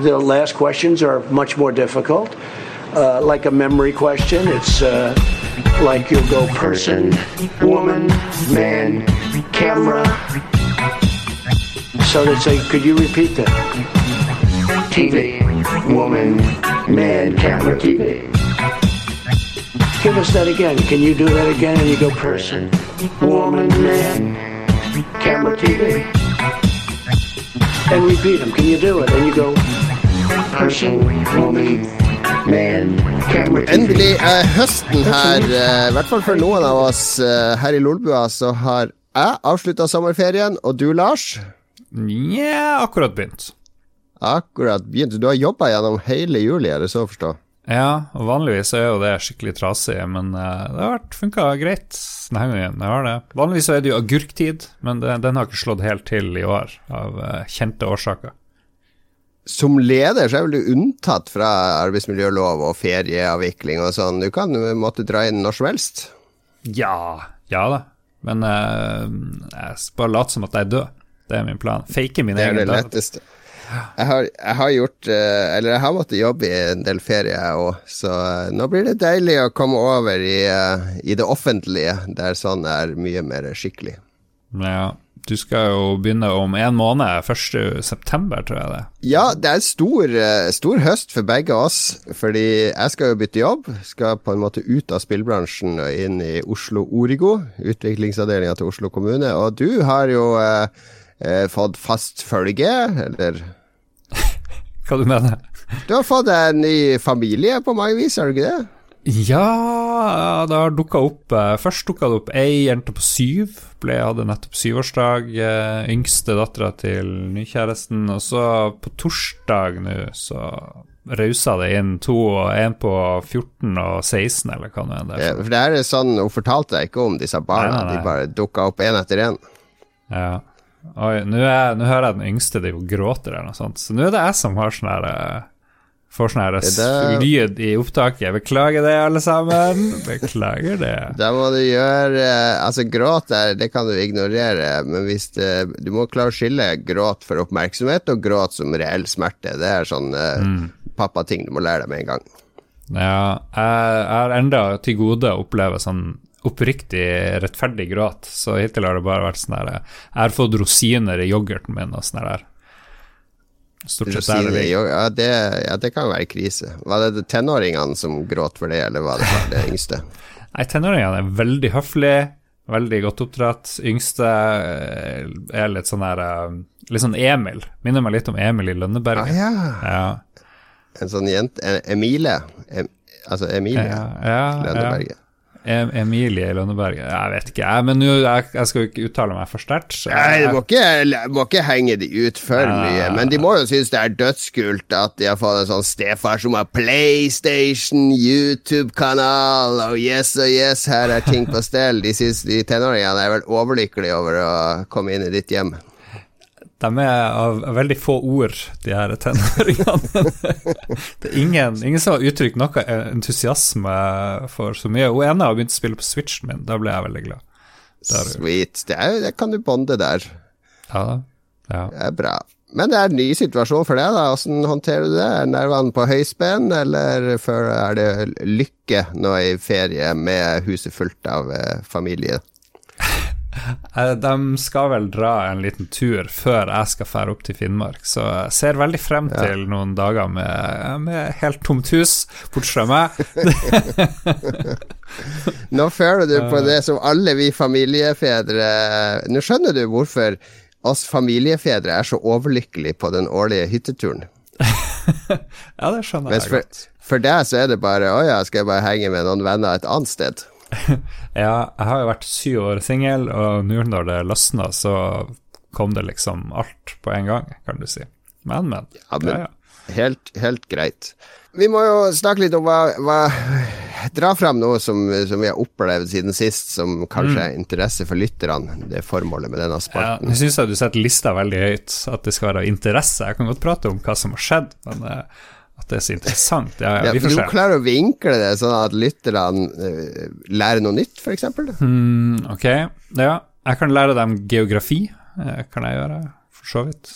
The last questions are much more difficult. Uh, like a memory question, it's uh, like you'll go person, woman, man, camera. So they say, could you repeat that? TV, woman, man, camera, TV. Give us that again. Can you do that again? And you go person, woman, man, camera, TV. And repeat them. Can you do it? And you go Endelig er høsten her. eh, I hvert fall for noen av oss eh, her i Lolbua, så har jeg avslutta sommerferien. Og du, Lars? Nja, akkurat begynt. Akkurat begynt. Du har jobba gjennom hele juli, er det så å forstå? Ja, og vanligvis er jo det skikkelig trasig, men eh, det har funka greit denne gangen. Har det. Vanligvis er det jo agurktid, men den har ikke slått helt til i år, av kjente årsaker. Som leder så er vel du unntatt fra arbeidsmiljølov og ferieavvikling og sånn. Du kan måtte dra inn når som helst. Ja, ja da. Men uh, jeg skal bare late som at jeg er død. Det er min plan. Fake min egen. Det er det letteste. Jeg har, jeg har gjort eh, Eller jeg har måttet jobbe i en del ferie, jeg òg, så eh, nå blir det deilig å komme over i, i det offentlige, der sånn er mye mer skikkelig. Ja, du skal jo begynne om en måned, 1. september, tror jeg det. Ja, det er stor, eh, stor høst for begge oss, fordi jeg skal jo bytte jobb. Skal på en måte ut av spillbransjen og inn i Oslo Origo, utviklingsavdelinga til Oslo kommune. Og du har jo eh, eh, fått fast følge, eller Hva du mener Du har fått en ny familie på mange vis, har du ikke det? Ja, det har dukka opp eh, Først dukka det opp ei jente på syv. Ble, hadde nettopp syvårsdag. eh, Yngste dattera til nykjæresten. Og så på torsdag nå så rausa det inn to, og en på 14 og 16, eller hva nå enn det er. For det er sånn, Hun fortalte deg ikke om disse barna, Nei, nei, nei. de bare dukka opp én etter én. Ja. Oi, nå, er, hører jeg den yngste de gråter eller noe sånt, så nå er det jeg som har sånn her eh, Får sånn her Det der- lyd i opptaket. Beklager det, alle sammen. Beklager det. Da må du gjøre eh, Altså, gråt der, det kan du ignorere, men hvis det, du må klare å skille gråt for oppmerksomhet og gråt som reell smerte. Det er sånn eh, Mm. pappating du må lære deg med en gang. Ja, jeg har enda til gode å oppleve sånn oppriktig rettferdig gråt, så hittil har det bare vært sånn her Jeg har fått rosiner i yoghurten min og sånn der. Stort sett er det yoghurt, ja, det, ja, det kan være krise. Var det tenåringene som gråt for det, eller var det det yngste? Nei, tenåringene er veldig høflige, veldig godt oppdratt. Yngste eh, er litt sånn her eh, Litt sånn Emil. Minner meg litt om Emil i Ah, Lønneberget. ja. Ja, En sånn jente Emile. Em, altså Emilie ja, ja, ja. Lønneberget. Em Emilie Lønneberg. Jeg vet ikke, jeg, men jeg, jeg skal jo ikke uttale meg for sterkt. Nei, du må ikke, må ikke henge de ut for ja. mye, men de må jo synes det er dødskult at de har fått en sånn stefar som har PlayStation, YouTube-kanal, og yes og yes, her er ting på stell. De synes de tenåringene er vel overlykkelige over å komme inn i ditt hjem. De er av veldig få ord, de her tenåringene. det er ingen, ingen som har uttrykt noe entusiasme for så mye. Hun ene har begynt å spille på switchen min, da ble jeg veldig glad. Der. Sweet. Det, er, det kan du bonde der. Ja, ja. Det er bra. Men det er en ny situasjon for deg, da. Hvordan håndterer du det? Er nervene på høyspenn, eller er det lykke nå i ferie med huset fullt av eh, familie? Eh, De skal vel dra en liten tur før jeg skal fære opp til Finnmark, så jeg ser veldig frem til noen dager med, med helt tomt hus, bortsett fra meg. Nå føler du på det som alle vi familiefedre Nå skjønner du hvorfor oss familiefedre er så overlykkelige på den årlige hytteturen. Ja, det skjønner jeg for, godt. for deg så er det bare Å ja, skal jeg bare henge med noen venner et annet sted? Ja, jeg har jo vært syv år singel, og nå når det løsna, så kom det liksom alt på en gang, kan du si. Men, men. Ja, men- ja, ja. Helt, helt greit. Vi må jo snakke litt om hva, hva Dra fram noe som, som vi har opplevd siden sist, som kanskje er interesse for lytterne. Det er formålet med denne Ja, jeg syns du setter lista veldig høyt, at det skal være interesse. Jeg kan godt prate om hva som har skjedd, men eh, at det er så interessant, ja, ja, vi får du klarer å vinkle det sånn at lytterne eh, lærer noe nytt, f.eks.? Mm, ok, ja. Jeg kan lære dem geografi, Det kan jeg gjøre, for så vidt.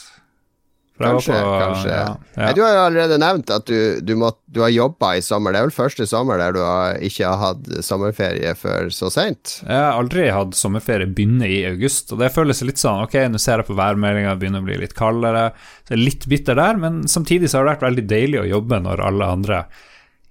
Kanskje, på- kanskje. ja, ja. Du har jo allerede nevnt at du, du, må, du har jobba i sommer. Det er vel første sommer der du har, ikke har hatt sommerferie før så seint? Jeg har aldri hatt sommerferie begynne i august, og det føles litt sånn Ok, nå ser jeg på værmeldinga, begynner å bli litt kaldere. Så jeg er litt bitter der, men samtidig så har det vært veldig deilig å jobbe når alle andre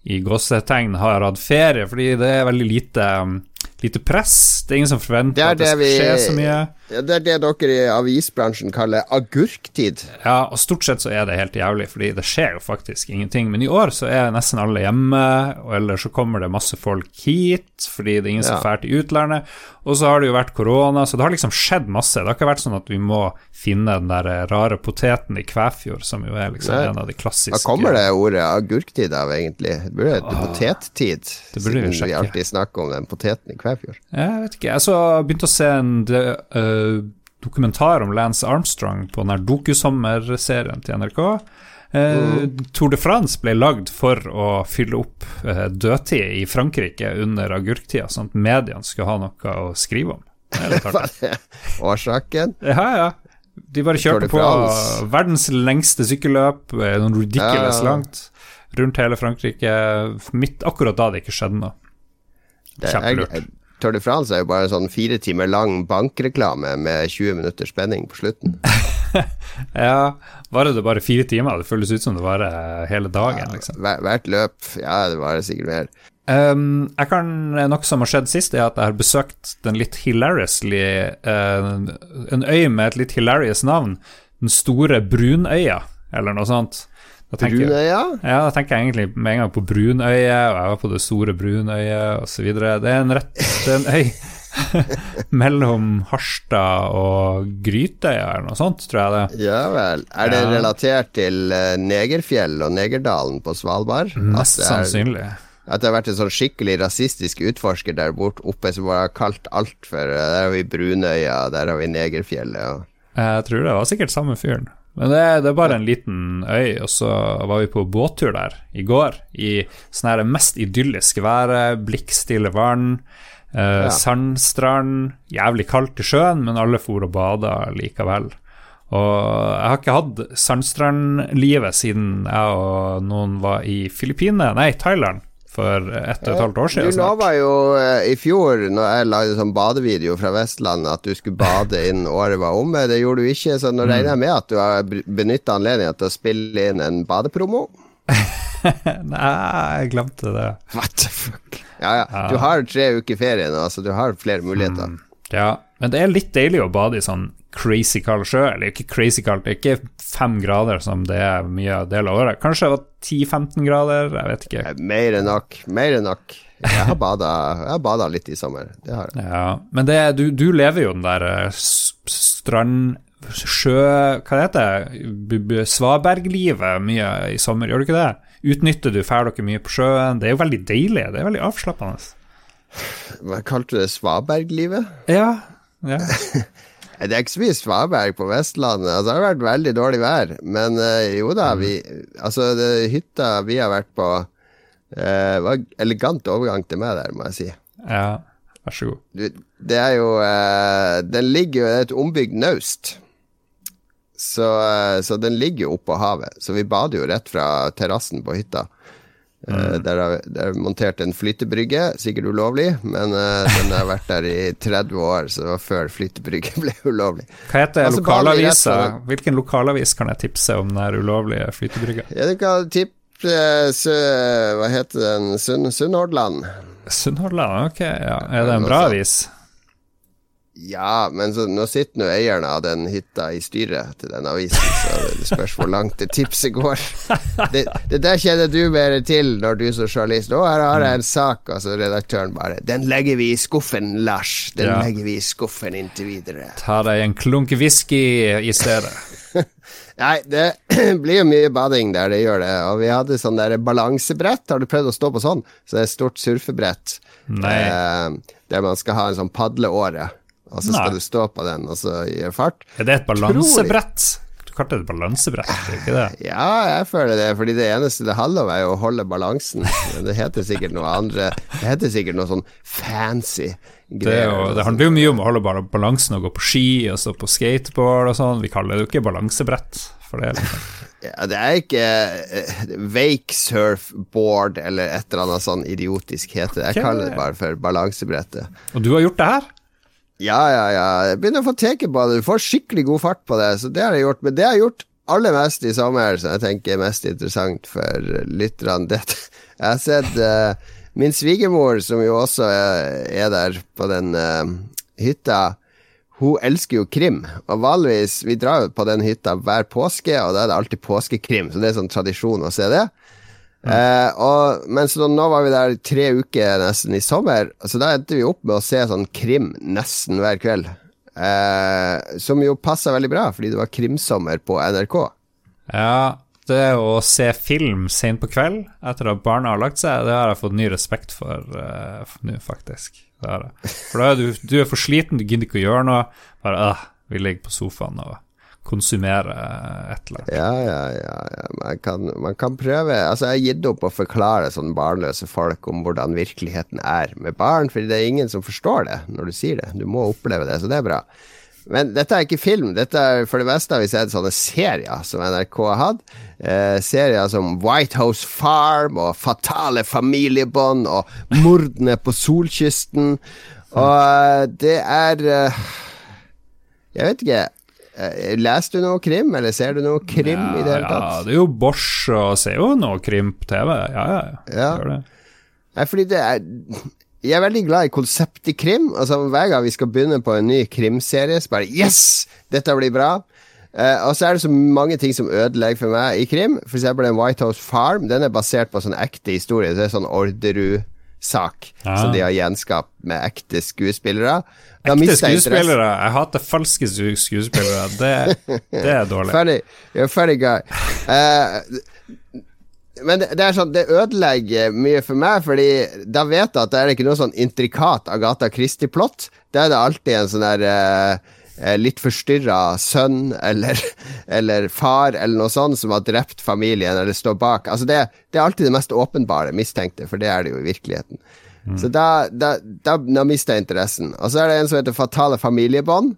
i gåsetegn har hatt ferie, fordi det er veldig lite, um, lite press. Det er ingen som forventer Det det at det skal skje så mye. Ja, det er det dere i avisbransjen kaller agurktid. Ja, og stort sett så er det helt jævlig, fordi det skjer jo faktisk ingenting. Men i år så er nesten alle hjemme, og ellers så kommer det masse folk hit, fordi det er ingen som Ja. drar til utlandet. Og så har det jo vært korona, så det har liksom skjedd masse. Det har ikke vært sånn at vi må finne den der rare poteten i Kvæfjord, som jo er liksom Nei. en av de klassiske Hva kommer det ordet agurktid av, egentlig? Det burde hete potettid, siden vi alltid snakker om den poteten i Kvæfjord. Jeg vet ikke. Jeg så begynte å se en de, uh, dokumentar om Lance Armstrong på den her Dokusommer-serien til NRK. Eh, Tour de France ble lagd for å fylle opp uh, dødtid i Frankrike under agurktida, sånn at mediene skulle ha noe å skrive om. Årsaken? Ja, ja. De bare kjørte på verdens lengste sykkelløp, eh, noen ridiculous Ja, langt, rundt hele Frankrike, midt akkurat da det ikke skjedde noe. Kjempelurt. Tour de France er jo bare sånn fire timer lang bankreklame med 20 minutters spenning på slutten. Ja, varer det bare fire timer? Det føles ut som det varer hele dagen, liksom. Hvert løp, ja, det varer sikkert mer. Um, jeg kan, Noe som har skjedd sist, er at jeg har besøkt den litt hilariously uh, En øy med et litt hilarious navn. Den store Brunøya, eller noe sånt. Brunøya? Ja, da tenker jeg egentlig med en gang på Brunøyet, og jeg var på det store Brunøyet osv. Det er en rett Det er en øy mellom Harstad og Grytøya, eller noe sånt, tror jeg det. Ja vel. Er det Ja. relatert til eh, Negerfjell og Negerdalen på Svalbard? Mest er, sannsynlig. at det har vært en sånn skikkelig rasistisk utforsker der borte oppe som bare har kalt alt for eh, Der har vi Brunøya, der har vi Negerfjellet og Jeg tror det var sikkert samme fyren. Men det, det er bare en liten øy, og så var vi på båttur der i går. I sånn her mest idylliske været, blikkstille vann, eh, Ja. sandstrand. Jævlig kaldt i sjøen, men alle for og bada likevel. Og jeg har ikke hatt sandstrandlivet siden jeg og noen var i Filippinene, nei, Thailand, for ett og et halvt år siden. Du lova jo eh, i fjor, når jeg lagde sånn badevideo fra Vestlandet, at du skulle bade innen året var omme. Det gjorde du ikke, så nå regner jeg med at du har benytta anledningen til å spille inn en badepromo. Nei, jeg glemte det. What the fuck? Ja, ja. Du har tre uker ferie nå, så du har flere muligheter. Ja, men det er litt deilig å bade i sånn crazy kald sjø. Eller ikke crazy kald, det er ikke fem grader som det er mye del av året. Kanskje det var 10-15 grader, jeg vet ikke. Mer enn nok. Mer enn nok. Jeg har bada, jeg har bada litt i sommer. Det har jeg. Ja, men det, du, du lever jo den der eh, strand... Sjø... Hva heter det? Svaberglivet mye i sommer, gjør du ikke det? Utnytter du, drar dere mye på sjøen? Det er jo veldig deilig, det er veldig avslappende. Hva kalte du det? Svaberglivet? Ja, ja. Det er ikke så mye svaberg på Vestlandet. Altså, det har vært veldig dårlig vær. Men uh, jo da, vi Altså, det, hytta vi har vært på uh, var elegant overgang til meg der, må jeg si. ja. Vær så god. Du, det er jo uh, Den ligger jo er et ombygd naust. Så, så den ligger jo oppå havet. Så vi bader jo rett fra terrassen på hytta. Eh, der har der er montert en flytebrygge, sikkert ulovlig, men uh, den har vært der i 30 år, så det var før flytebrygge ble ulovlig. Hva heter Altså, lokalavisa? Hvilken lokalavis kan jeg tipse om den ulovlige flytebrygga? Ja, du kan tippe eh, Hva heter den? Sunnhordland? Sunnhordland, ok. Ja. Er det en bra avis? Ja, men så, nå sitter nå eierne av den hytta i styret til den avisen, så det spørs hvor langt det tipset går. Det, det der kjenner du mer til når du som journalist Å, her har jeg en sak, og så redaktøren bare Den legger vi i skuffen, Lars. Den Ja. legger vi i skuffen inntil videre. Ta deg en klunk whisky i stedet. Nei, det blir jo mye bading der, det gjør det. Og vi hadde sånn der balansebrett. Har du prøvd å stå på sånn? Så det er et stort surfebrett. Eh, der man skal ha en sånn padleåre. Og så skal Nei. du stå på den, og så gjøre fart. Er det et balansebrett? Du kalte det et balansebrett, er det ikke det? Ja, jeg føler det, fordi det eneste det handler om, er jo å holde balansen. Det heter sikkert noe andre Det heter sikkert noe sånn fancy Det, er jo, det handler jo mye om å holde bare balansen og gå på ski og stå på skateboard og sånn. Vi kaller det jo ikke balansebrett, for det. Liksom. Ja, det er ikke wake surfboard eller et eller annet sånn idiotisk heter det. Jeg okay. kaller det bare for balansebrettet. Og du har gjort det her? Ja, ja, ja. Jeg begynner å få teke på det. Du får skikkelig god fart på det, så det har jeg gjort. Men det har jeg gjort aller mest i sommer, som jeg tenker er mest interessant for lytterne. Jeg har sett uh, min svigermor, som jo også er, er der på den uh, hytta. Hun elsker jo krim, og vanligvis Vi drar jo på den hytta hver påske, og da er det alltid påskekrim, så det er sånn tradisjon å se det. Eh, og, men så nå var vi der tre uker nesten i sommer, så da endte vi opp med å se sånn krim nesten hver kveld. Eh, som jo passa veldig bra, fordi det var krimsommer på NRK. Ja, det å se film sent på kveld etter at barna har lagt seg, det har jeg fått ny respekt for uh, nå, faktisk. Det er det. For da er du, du er for sliten, du gidder ikke å gjøre noe. Bare øh, vi ligger på sofaen og konsumerer et eller annet. Ja, ja, ja. ja. Man, kan, man kan prøve Altså, jeg har gitt opp å forklare sånne barnløse folk om hvordan virkeligheten er med barn, fordi det er ingen som forstår det når du sier det. Du må oppleve det, så det er bra. Men dette er ikke film. Dette er For det meste har vi sett sånne serier som NRK har hatt. Eh, serier som White House Farm og Fatale familiebånd og Mordene på solkysten. Og eh, det er eh, Jeg vet ikke. Eh, Leser du noe krim, eller ser du noe krim i det hele tatt? Ja, det er jo Bosch og ser jo noe krim på TV. Ja, ja, ja. Ja. Gjør det. Nei, fordi det er Jeg er veldig glad i konseptet i krim. Altså Hver gang vi skal begynne på en ny krimserie, så bare Yes! Dette blir bra. Uh, og så er det så mange ting som ødelegger for meg i krim. For eksempel en White House Farm. Den er basert på sånn ekte historie. Det er sånn Orderud-sak ja. som de har gjenskapt med ekte skuespillere. Ekte skuespillere. Jeg hater falske skuespillere. Det, det er dårlig. Funny. You're funny guy. Uh, men det, det er sånn, det ødelegger mye for meg, fordi da vet jeg at det er ikke noe sånn intrikat Agatha Christie-plott. Da er det alltid en sånn der eh, litt forstyrra sønn eller, eller far eller noe sånt som har drept familien eller står bak. Altså det, det er alltid det mest åpenbare mistenkte, for det er det jo i virkeligheten. Så da, da, da, da mister jeg interessen. Og så er det en som heter Fatale familiebånd.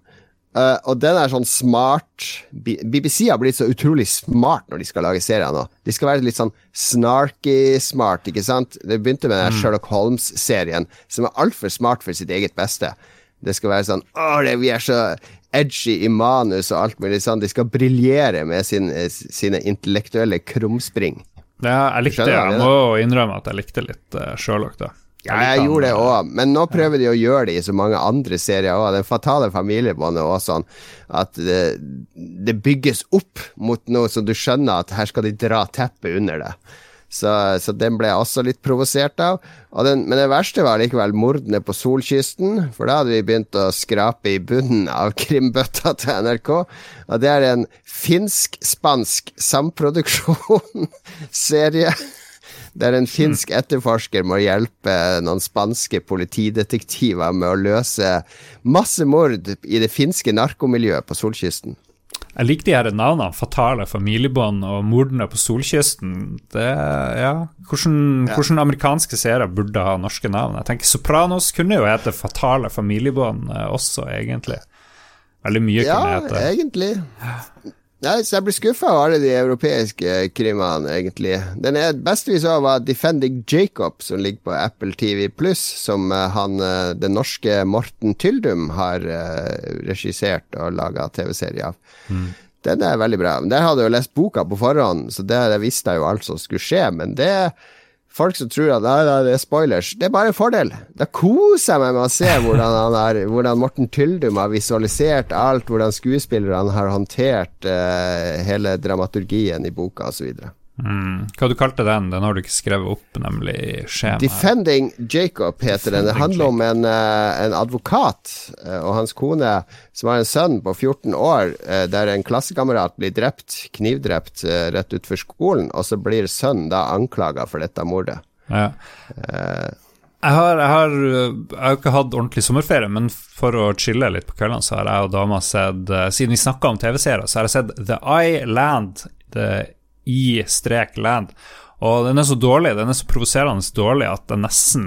Uh, og den er sånn smart BBC har blitt så utrolig smart når de skal lage serier nå. De skal være litt sånn snarky smart, ikke sant? Det begynte med den her Sherlock Holmes-serien, som er altfor smart for sitt eget beste. Det skal være sånn Å, det, vi er så edgy i manus og alt mulig sånn. De skal briljere med sin, eh, sine intellektuelle krumspring. Ja, jeg likte det. Skjønner du Jeg må innrømme at jeg likte litt uh, Sherlock, da. Ja, jeg gjorde det òg, men nå prøver de å gjøre det i så mange andre serier òg. Den fatale familiebåndet også sånn at det, det bygges opp mot noe, som du skjønner at her skal de dra teppet under det. Så, så den ble jeg også litt provosert av. Og den, men det verste var likevel mordene på solkysten, for da hadde vi begynt å skrape i bunnen av krimbøtta til NRK. Og det er en finsk-spansk samproduksjon-serie. Der en finsk etterforsker må hjelpe noen spanske politidetektiver med å løse masse mord i det finske narkomiljøet på solkysten. Jeg liker de her navnene. Fatale familiebånd og mordene på solkysten. Det, ja. Hvordan, hvordan amerikanske serier burde ha norske navn? Jeg tenker Sopranos kunne jo hete Fatale familiebånd eh, også, egentlig. Veldig mye Ja, kunne hete. Ja, egentlig. Nei, så jeg blir skuffa av alle de europeiske krimene, egentlig. Den er- beste vi så, var Defending Jacob, som ligger på Apple TV Pluss, som eh, han eh, den norske Morten Tyldum har uh, regissert og laga TV-serie av. Den er veldig bra. Men Der hadde jeg jo lest boka på forhånd, så det, visste jeg jo alt som skulle skje. Men det folk som tror at nei, nei, det er spoilers. Det er bare en fordel. Da koser jeg meg med å se hvordan, har, hvordan Morten Tyldum har visualisert alt, hvordan skuespillerne har håndtert uh, hele dramaturgien i boka osv. Mm. Hva du kalte den? Den har du ikke skrevet opp, nemlig i skjemaet. Defending Jacob heter den. Det handler om en, eh, en advokat eh, og hans kone som har en sønn på 14 år, eh, der en klassekamerat blir drept, knivdrept, rett utenfor skolen, og så blir sønnen da anklaga for dette mordet. Ja. Jeg har, jeg, har, jeg har ikke hatt ordentlig sommerferie, men for å chille litt på kveldene, så har jeg og dama sett Siden vi snakka om TV-serier, så har jeg sett The I-Land. The I-Land. Og den er så dårlig, den er så provoserende dårlig at jeg nesten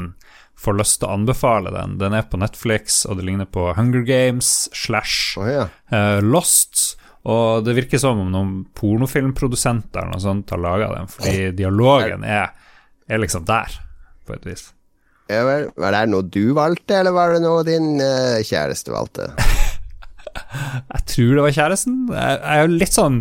får lyst til å anbefale den. Den er på Netflix, og det ligner på Hunger Games slash oh, yeah. uh, Lost. Og det virker som om noen pornofilmprodusenter eller noe sånt har laga den, fordi dialogen er, er liksom der, på et vis. Ja, vel, var det noe du valgte, eller var det noe din uh, kjæreste valgte? Jeg tror det var kjæresten. Jeg, jeg er jo litt sånn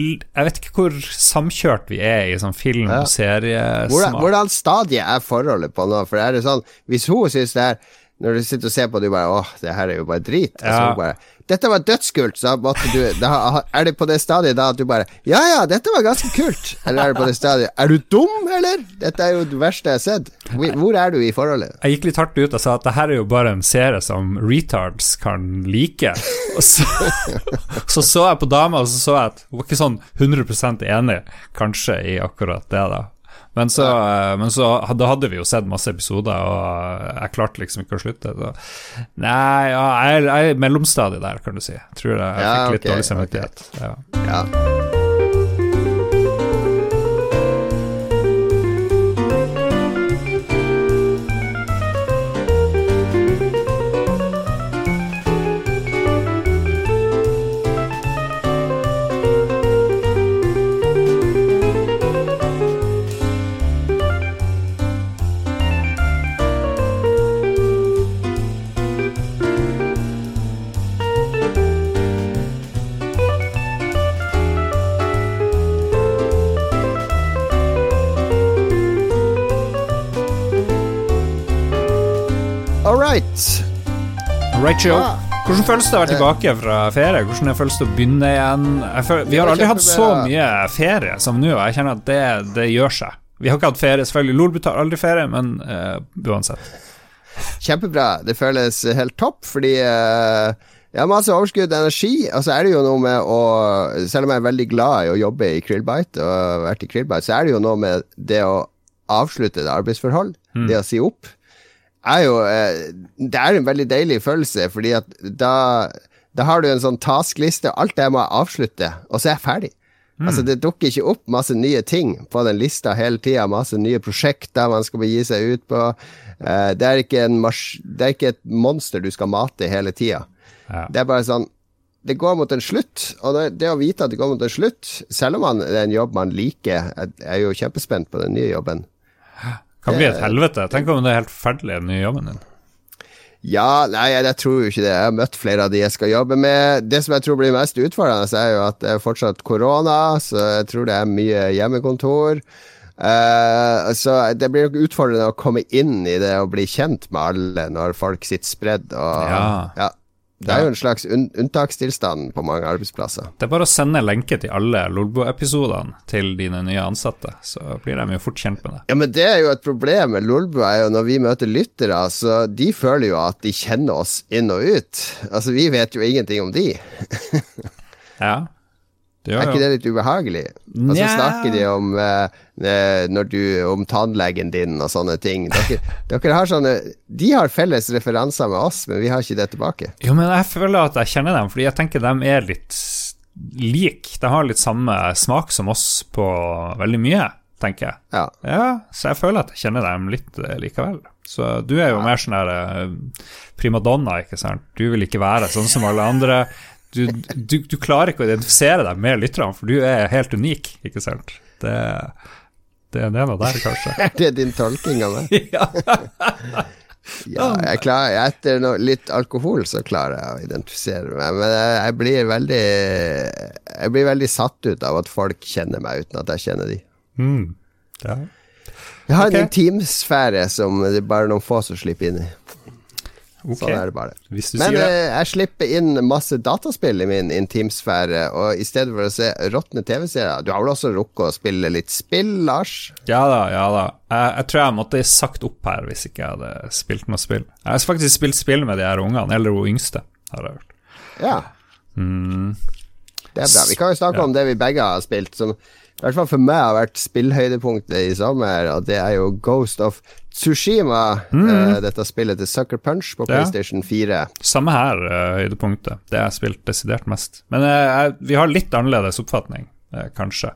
Jeg vet ikke hvor samkjørt vi er i sånn film- og seriesmak. Hvordan, hvordan stadie er forholdet på nå? For er det sånn Hvis hun syns det er Når du sitter og ser på det, du bare åh, det her er jo bare drit. Ja. Altså, bare Dette var dødskult, så måtte du da, Er det på det stadiet da at du bare Ja ja, dette var ganske kult. Eller er det på det stadiet Er du dum, eller? Dette er jo det verste jeg har sett. Hvor er du i forholdet? Jeg gikk litt hardt ut og sa at det her er jo bare en serie som retards kan like. Og så så, så jeg på dama, og så så jeg at hun var ikke sånn 100% enig, kanskje, i akkurat det, da. Men så, eh, men så da hadde vi jo sett masse episoder, og jeg klarte liksom ikke å slutte. Så. Nei, ja, jeg, er- jeg i mellomstadiet der, kan du si. Jeg tror jeg Ja, fikk litt okay, dårlig samvittighet. Ja. Ja. Joe. Hvordan føles det å være tilbake fra ferie? Hvordan føles det å begynne igjen? Føler, vi har aldri hatt så mye ferie som nå, og jeg kjenner at det, det gjør seg. Vi har ikke hatt ferie, selvfølgelig. Lolbut betaler aldri ferie, men uh, uansett. Kjempebra. Det føles helt topp, fordi uh, jeg har masse overskudd energi. Og så er det jo noe med å Selv om jeg er veldig glad i å jobbe i Krillbite, og vært i Krillbite, så er det jo noe med det å avslutte et arbeidsforhold, det å si opp, er jo eh, Det er en veldig deilig følelse, fordi at da da har du en sånn taskliste, alt det må jeg avslutte, og så er jeg ferdig. Altså Det dukker ikke opp masse nye ting på den lista hele tida. Masse nye prosjekter man skal begi seg ut på. Eh, det, er ikke det er ikke et monster du skal mate hele tida. Ja. Det er bare sånn Det går mot en slutt, og det, det å vite at det går mot en slutt, selv om man, det er en jobb man liker jeg er jo kjempespent på den nye jobben. Kan bli et helvete. Tenk om det er helt forferdelig, den nye jobben din. Ja, nei, jeg, jeg tror jo ikke det. Jeg har møtt flere av de jeg skal jobbe med. Det som jeg tror blir mest utfordrende, er jo at det er fortsatt korona, så jeg tror det er mye hjemmekontor. Uh, så det blir nok utfordrende å komme inn i det og bli kjent med alle når folk sitter spredd og ja. Ja. Det er jo en slags un unntakstilstand på mange arbeidsplasser. Det er bare å sende lenke til alle Lolbo-episodene til dine nye ansatte, så blir de jo fort kjent med det. Ja, men det er jo et problem med Lolbo, er jo når vi møter lyttere, så de føler jo at de kjenner oss inn og ut. Altså, vi vet jo ingenting om de. Ja, det Er ikke det litt ubehagelig? Og så snakker de om, eh, eh, når du, om tannlegen din og sånne ting. Dere, dere har sånne De har felles referanser med oss, men vi har ikke det tilbake. Jo, men jeg føler at jeg kjenner dem, fordi jeg tenker de er litt lik. De har litt samme smak som oss på veldig mye, tenker jeg. Ja. Ja, så jeg føler at jeg kjenner dem litt eh, likevel. Så du er jo mer sånn her eh, primadonna, ikke sant. Du vil ikke være sånn som alle andre. Du, du, du klarer ikke å identifisere deg med lytterne, for du er helt unik, ikke sant. Det, det er av der, kanskje. Er det din tolking av meg? ja. Ja, jeg klarer, etter no, litt alkohol så klarer jeg å identifisere meg, men jeg, jeg blir veldig Jeg blir veldig satt ut av at folk kjenner meg uten at jeg kjenner de. Mm. ja. Jeg har okay. en intimsfære som det er bare noen få som slipper inn i. Ok, Sånn er det bare. Men det. eh, jeg slipper inn masse dataspill i min intimsfære, og i stedet for å se råtne TV-serier Du har vel også rukket å spille litt spill, Lars? Ja da, ja da. Jeg, jeg tror jeg måtte sagt opp her hvis ikke jeg hadde spilt noe spill. Jeg har faktisk spilt spill med de her ungene, eller hun yngste, har jeg hørt. Ja. Mm. Det er bra. Vi kan jo snakke om det vi begge har spilt, som i hvert fall for meg har vært spillhøydepunktet i sommer, og det er jo Ghost of Tsushima. eh, dette spillet til Sucker Punch på Mm. PlayStation 4. Samme her, uh, høydepunktet. Det jeg har spilt desidert mest. Men uh, jeg, vi har litt annerledes oppfatning, kanskje.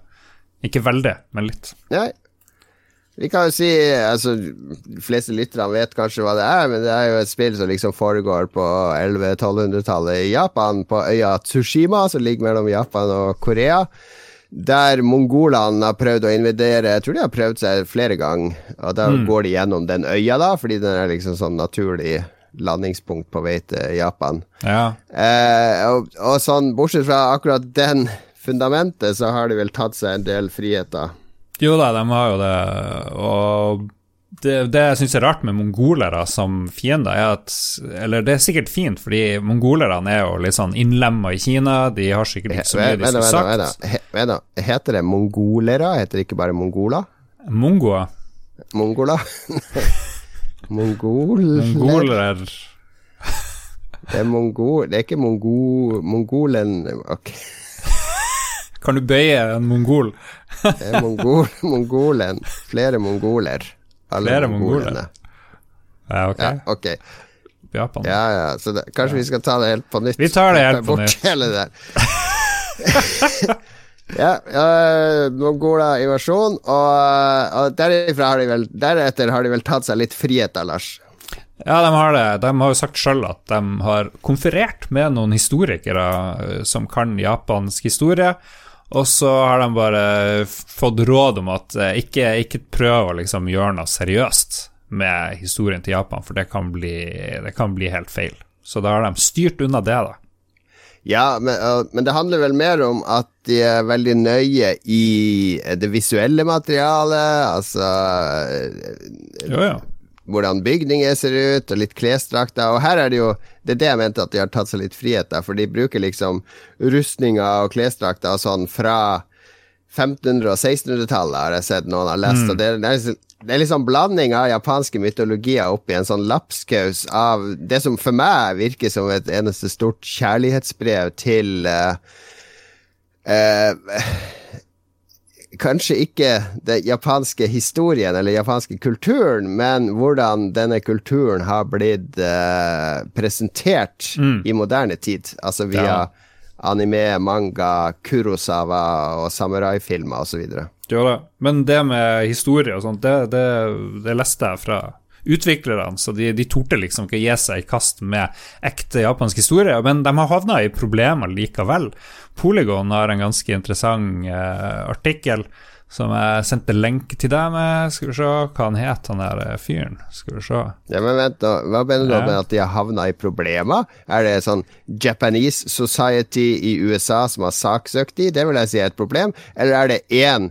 Ikke veldig, men litt. Nei. Vi kan jo si altså, De fleste lytterne vet kanskje hva det er, men det er jo et spill som liksom foregår på 1100-1200-tallet i Japan, på øya Tsushima, som ligger mellom Japan og Korea. Der mongolene har prøvd å invadere Jeg tror de har prøvd seg flere ganger. Og da går de gjennom den øya, da, fordi den er liksom sånn naturlig landingspunkt på vei til Japan. Ja. Eh, og, og sånn, bortsett fra akkurat den fundamentet, så har de vel tatt seg en del friheter. Jo da, de har jo det, og det, det jeg syns er rart med mongolere som fiender, er at Eller det er sikkert fint, fordi mongolerne er jo litt sånn innlemma i Kina, de har sikkert ikke så mye de skulle sagt. vent da. Heter det mongolere? Heter det ikke bare mongoler? Mongoer. Mongoler? Mongol... Mongoler Det er mongol... Det er ikke mongo... Mongolen Ok, Kan du bøye en mongol? det er mongol... Mongolen. Flere mongoler. Flere mongolene. Ja, ok. Ja, ok. Japan. Ja, ja. Så det, kanskje vi skal ta det helt på nytt? Vi tar det helt på nytt. Hele det der. ja, ja Mongola-invasjon, og, og derifra har de vel Deretter har de vel tatt seg litt friheter, Lars. Ja, de har det. De har jo sagt sjøl at de har konferert med noen historikere eh, som kan japansk historie, og så har de bare fått råd om at eh, ikke, ikke prøv å liksom gjøre noe seriøst med historien til Japan, for det kan bli, det kan bli helt feil. Så da har de styrt unna det, da. Ja, men, uh, men det handler vel mer om at de er veldig nøye i det visuelle materialet, altså uh, Jo, jo. Hvordan bygninger ser ut, og litt klesdrakter. Og her er det jo Det er det jeg mente at de har tatt seg litt frihet der, for de bruker liksom rustninger og klesdrakter og sånn fra 1500- og 1600-tallet, har jeg sett noen har lest. Og det, er- det, er, liksom- det er liksom blanding av japanske mytologier oppi en sånn lapskaus av det som for meg virker som et eneste stort kjærlighetsbrev til uh, eh, kanskje ikke den japanske historien eller japanske kulturen, men hvordan denne kulturen har blitt uh, presentert i moderne tid. Altså via Ja. anime, manga, kurosawa og samuraifilmer osv. Men det med historie og sånt, det, det, det leste jeg fra utviklerne, så de, de torde liksom ikke gi seg i kast med ekte japansk historie, men de har havna i problemer likevel. Polygon har en ganske interessant eh, artikkel som jeg sendte lenke til deg med. Skal vi se hva han het, han der eh, fyren. Skal vi se. Ja, men vent nå, Hva mener du Ja. med at de har havna i problemer? Er det sånn Japanese Society i USA som har saksøkt de? Det vil jeg si er et problem. Eller er det én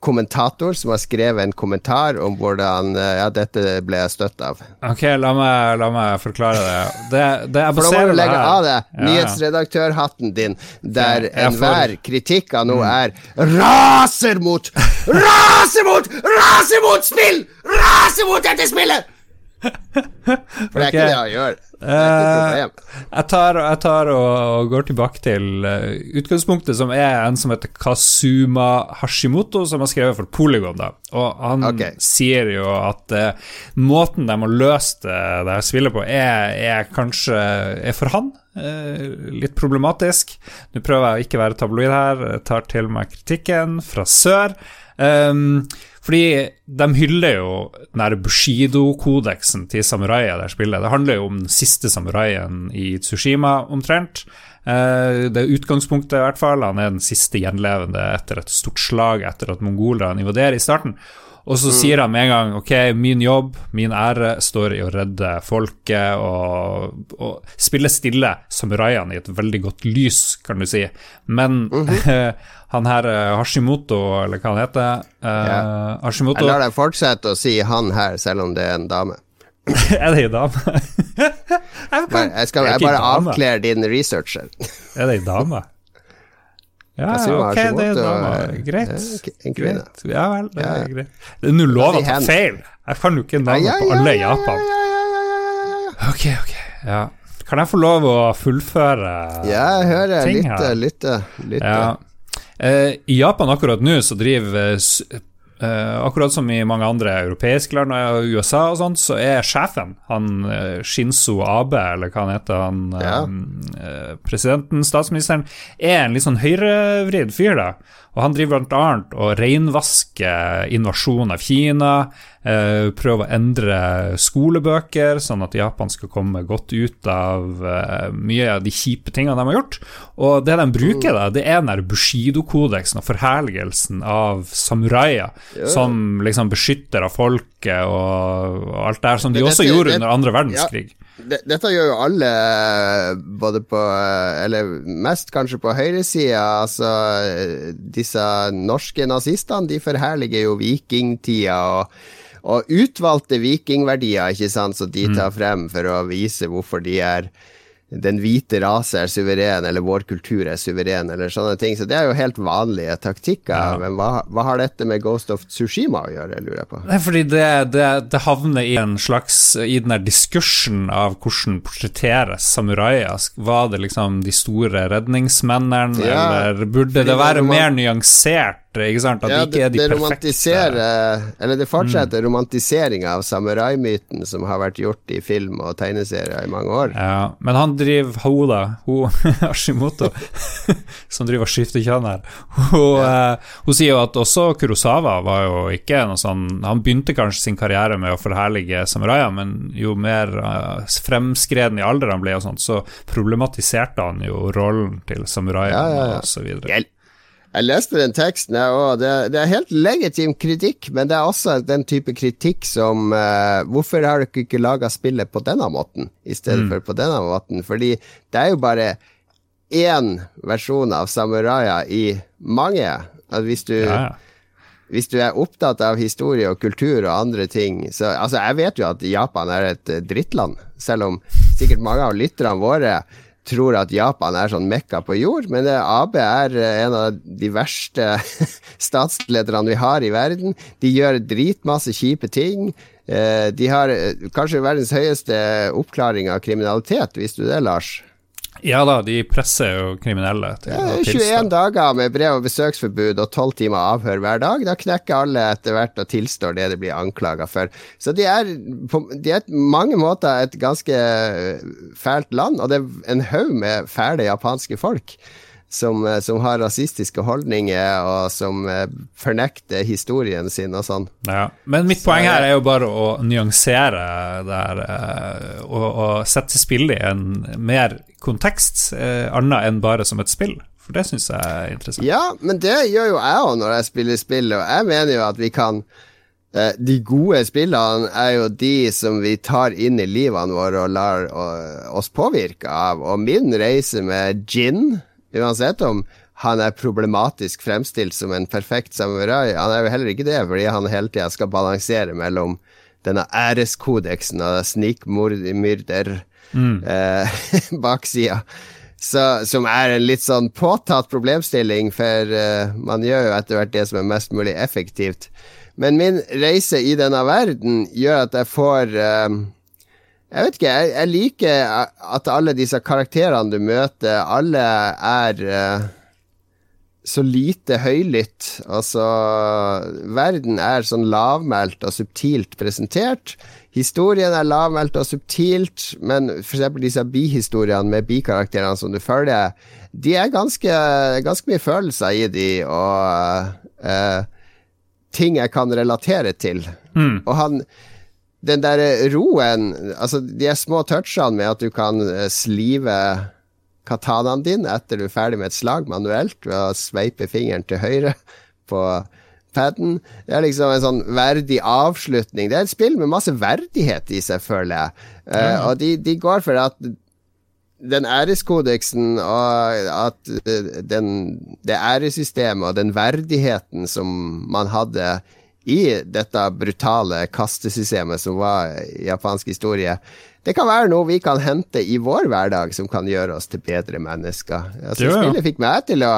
kommentator som har skrevet en kommentar om hvordan eh, Ja, dette ble jeg støtt av. Ok, la meg, la meg forklare det. det, det jeg For da må du legge av deg nyhetsredaktørhatten din, der får- enhver kritikk av Mm. noe er raser mot Raser mot! Raser mot spill! Raser mot dette spillet! For det er ikke det han gjør. Problem. Jeg tar, jeg tar og, og går tilbake til eh, utgangspunktet, som er en som heter Kazuma Hashimoto, som har skrevet for Polygon. Da. Og han okay. sier jo at eh, måten de har løst det, det her spillet på, er, er kanskje er for han eh, litt problematisk. Nå prøver jeg å ikke være tabloid her, jeg tar til meg kritikken fra sør. Um, fordi de hyller jo den Bushido-kodeksen til samuraier der spillet. Det handler jo om den siste samuraien i Tsushima, omtrent. Eh, det er utgangspunktet, i hvert fall. Han er den siste gjenlevende etter et stort slag etter at mongolerne invaderer i starten. Og så sier han med en gang ok, min jobb, min ære, står i å redde folket og, og spille stille samuraiene i et veldig godt lys, kan du si. Men han her eh, Hashimoto, eller hva han heter eh, Ja. Hashimoto Jeg lar deg fortsette å si han her, selv om det er en dame. Er det ei dame? jeg Bare, jeg skal jeg bare avklære din researcher. Er det ei dame? Ja, ok, det Hashimoto, dame. eh, Greit. en kvinne. Greit. Ja vel, det er greit. Det er nå lov å ta feil. Jeg kan jo ikke navnet på alle i ja, ja, Japan. ja, ja, ja, ja, ja, ja. Ok, ok. Ja. Kan jeg få lov å fullføre Ja, jeg hører. ting her? lytte. lytte. Ja. Eh, I Japan akkurat nå så driver eh, Uh, akkurat som i mange andre europeiske land og USA og sånt, så er sjefen, han uh, Shinzo Abe, eller hva han heter, han ja. uh, presidenten, statsministeren, er en litt sånn høyrevridd fyr, da. Og han driver annet og reinvasker invasjonen av Kina, eh, prøver å endre skolebøker, sånn at Japan skal komme godt ut av eh, mye av de kjipe tingene de har gjort. Og det de bruker, da, det er den Bushido-kodeksen og forherligelsen av samuraier ja. som liksom beskytter av folket og, alt det her, som de også gjorde under andre verdenskrig. Ja dette gjør jo alle, både på Eller mest kanskje på høyresida. Altså, disse norske nazistene, de forherliger jo vikingtida og, og utvalgte vikingverdier, ikke sant, så de mm. tar frem for å vise hvorfor de er den hvite rase er suveren, eller vår kultur er suveren, eller sånne ting. Så det er jo helt vanlige taktikker. Ja. Men hva, hva, har dette med Ghost of Tsushima å gjøre, lurer jeg på? Det er fordi det, det, det havner i en slags I den der diskursen av hvordan portretteres samuraier. Var det liksom de store redningsmennene, ja, eller burde det være mer nyansert? Ikke sant? At ja, de ikke de det romantiserer Eller det fortsetter mm. romantiseringa av samuraimyten som har vært gjort i film og tegneserier i mange år. Ja, men han driver Hoda, hun Ashimoto, som driver og skifter kjønn her, hun, ja. uh, hun, sier jo at også Kurosawa var jo ikke noe sånn Han begynte kanskje sin karriere med å forherlige samuraier, men jo mer uh, fremskreden i alder han ble, og sånt, så problematiserte han jo rollen til samuraiene ja, ja, ja. osv. Jeg leste den teksten, og det, det, er helt legitim kritikk, men det er også den type kritikk som uh, Hvorfor har dere ikke laga spillet på denne måten, i stedet mm. for på denne måten? Fordi det er jo bare én versjon av samuraier i mange. At hvis du ja, ja hvis du er opptatt av historie og kultur og andre ting så, Altså, jeg vet jo at Japan er et drittland, selv om sikkert mange av lytterne våre tror at Japan er sånn mekka på jord, men AB er eh, en av de verste statslederne vi har i verden. De gjør dritmasse kjipe ting. Eh, de har eh, kanskje verdens høyeste oppklaring av kriminalitet, visste du det, Lars? Ja da, de presser jo kriminelle til ja, å tilstå. 21 dager med brev- og besøksforbud og 12 timer avhør hver dag. Da knekker alle etter hvert og tilstår det de blir anklaga for. Så de er på de er mange måter et ganske fælt land, og det er en haug med fæle japanske folk. Som, eh, som, har rasistiske holdninger, og som eh, fornekter historien sin og sånn. Ja. Men mitt poeng her er jo bare å nyansere det her, og, og sette spillet i en mer kontekst, eh, annet enn bare som et spill. For det syns jeg er interessant. Ja, men det gjør jo jeg òg når jeg spiller spill, og jeg mener jo at vi kan eh, De gode spillene er jo de som vi tar inn i livene våre og lar oss påvirke av. Og min reise med gin, uansett om han er problematisk fremstilt som en perfekt samurai. Han er jo heller ikke det, fordi han hele tida skal balansere mellom denne æreskodeksen av snikmyrder mm. eh, baksida. som er en litt sånn påtatt problemstilling, for uh, man gjør jo etter hvert det som er mest mulig effektivt. Men min reise i denne verden gjør at jeg får uh, Jeg vet ikke, jeg, jeg, liker at alle disse karakterene du møter, alle er uh, så lite høylytt. Altså, verden er sånn lavmælt og subtilt presentert. Historien er lavmælt og subtilt, men f.eks. disse bihistoriene med bikarakterene som du følger, de er ganske, ganske mye følelser i de, og uh, ting jeg kan relatere til. Mm. Og han Den der roen Altså, de små touchene med at du kan uh, slive katanaen din etter du er ferdig med et slag manuelt ved å sveipe fingeren til høyre på paden. Det er liksom en sånn verdig avslutning. Det er et spill med masse verdighet i seg, føler jeg. Uh, og de, de, går for at den æreskodeksen og at eh, den, det æresystemet og den verdigheten som man hadde i dette brutale kastesystemet som var japansk historie, det kan være noe vi kan hente i vår hverdag som kan gjøre oss til bedre mennesker. Altså, jo, ja. Spillet fikk meg til å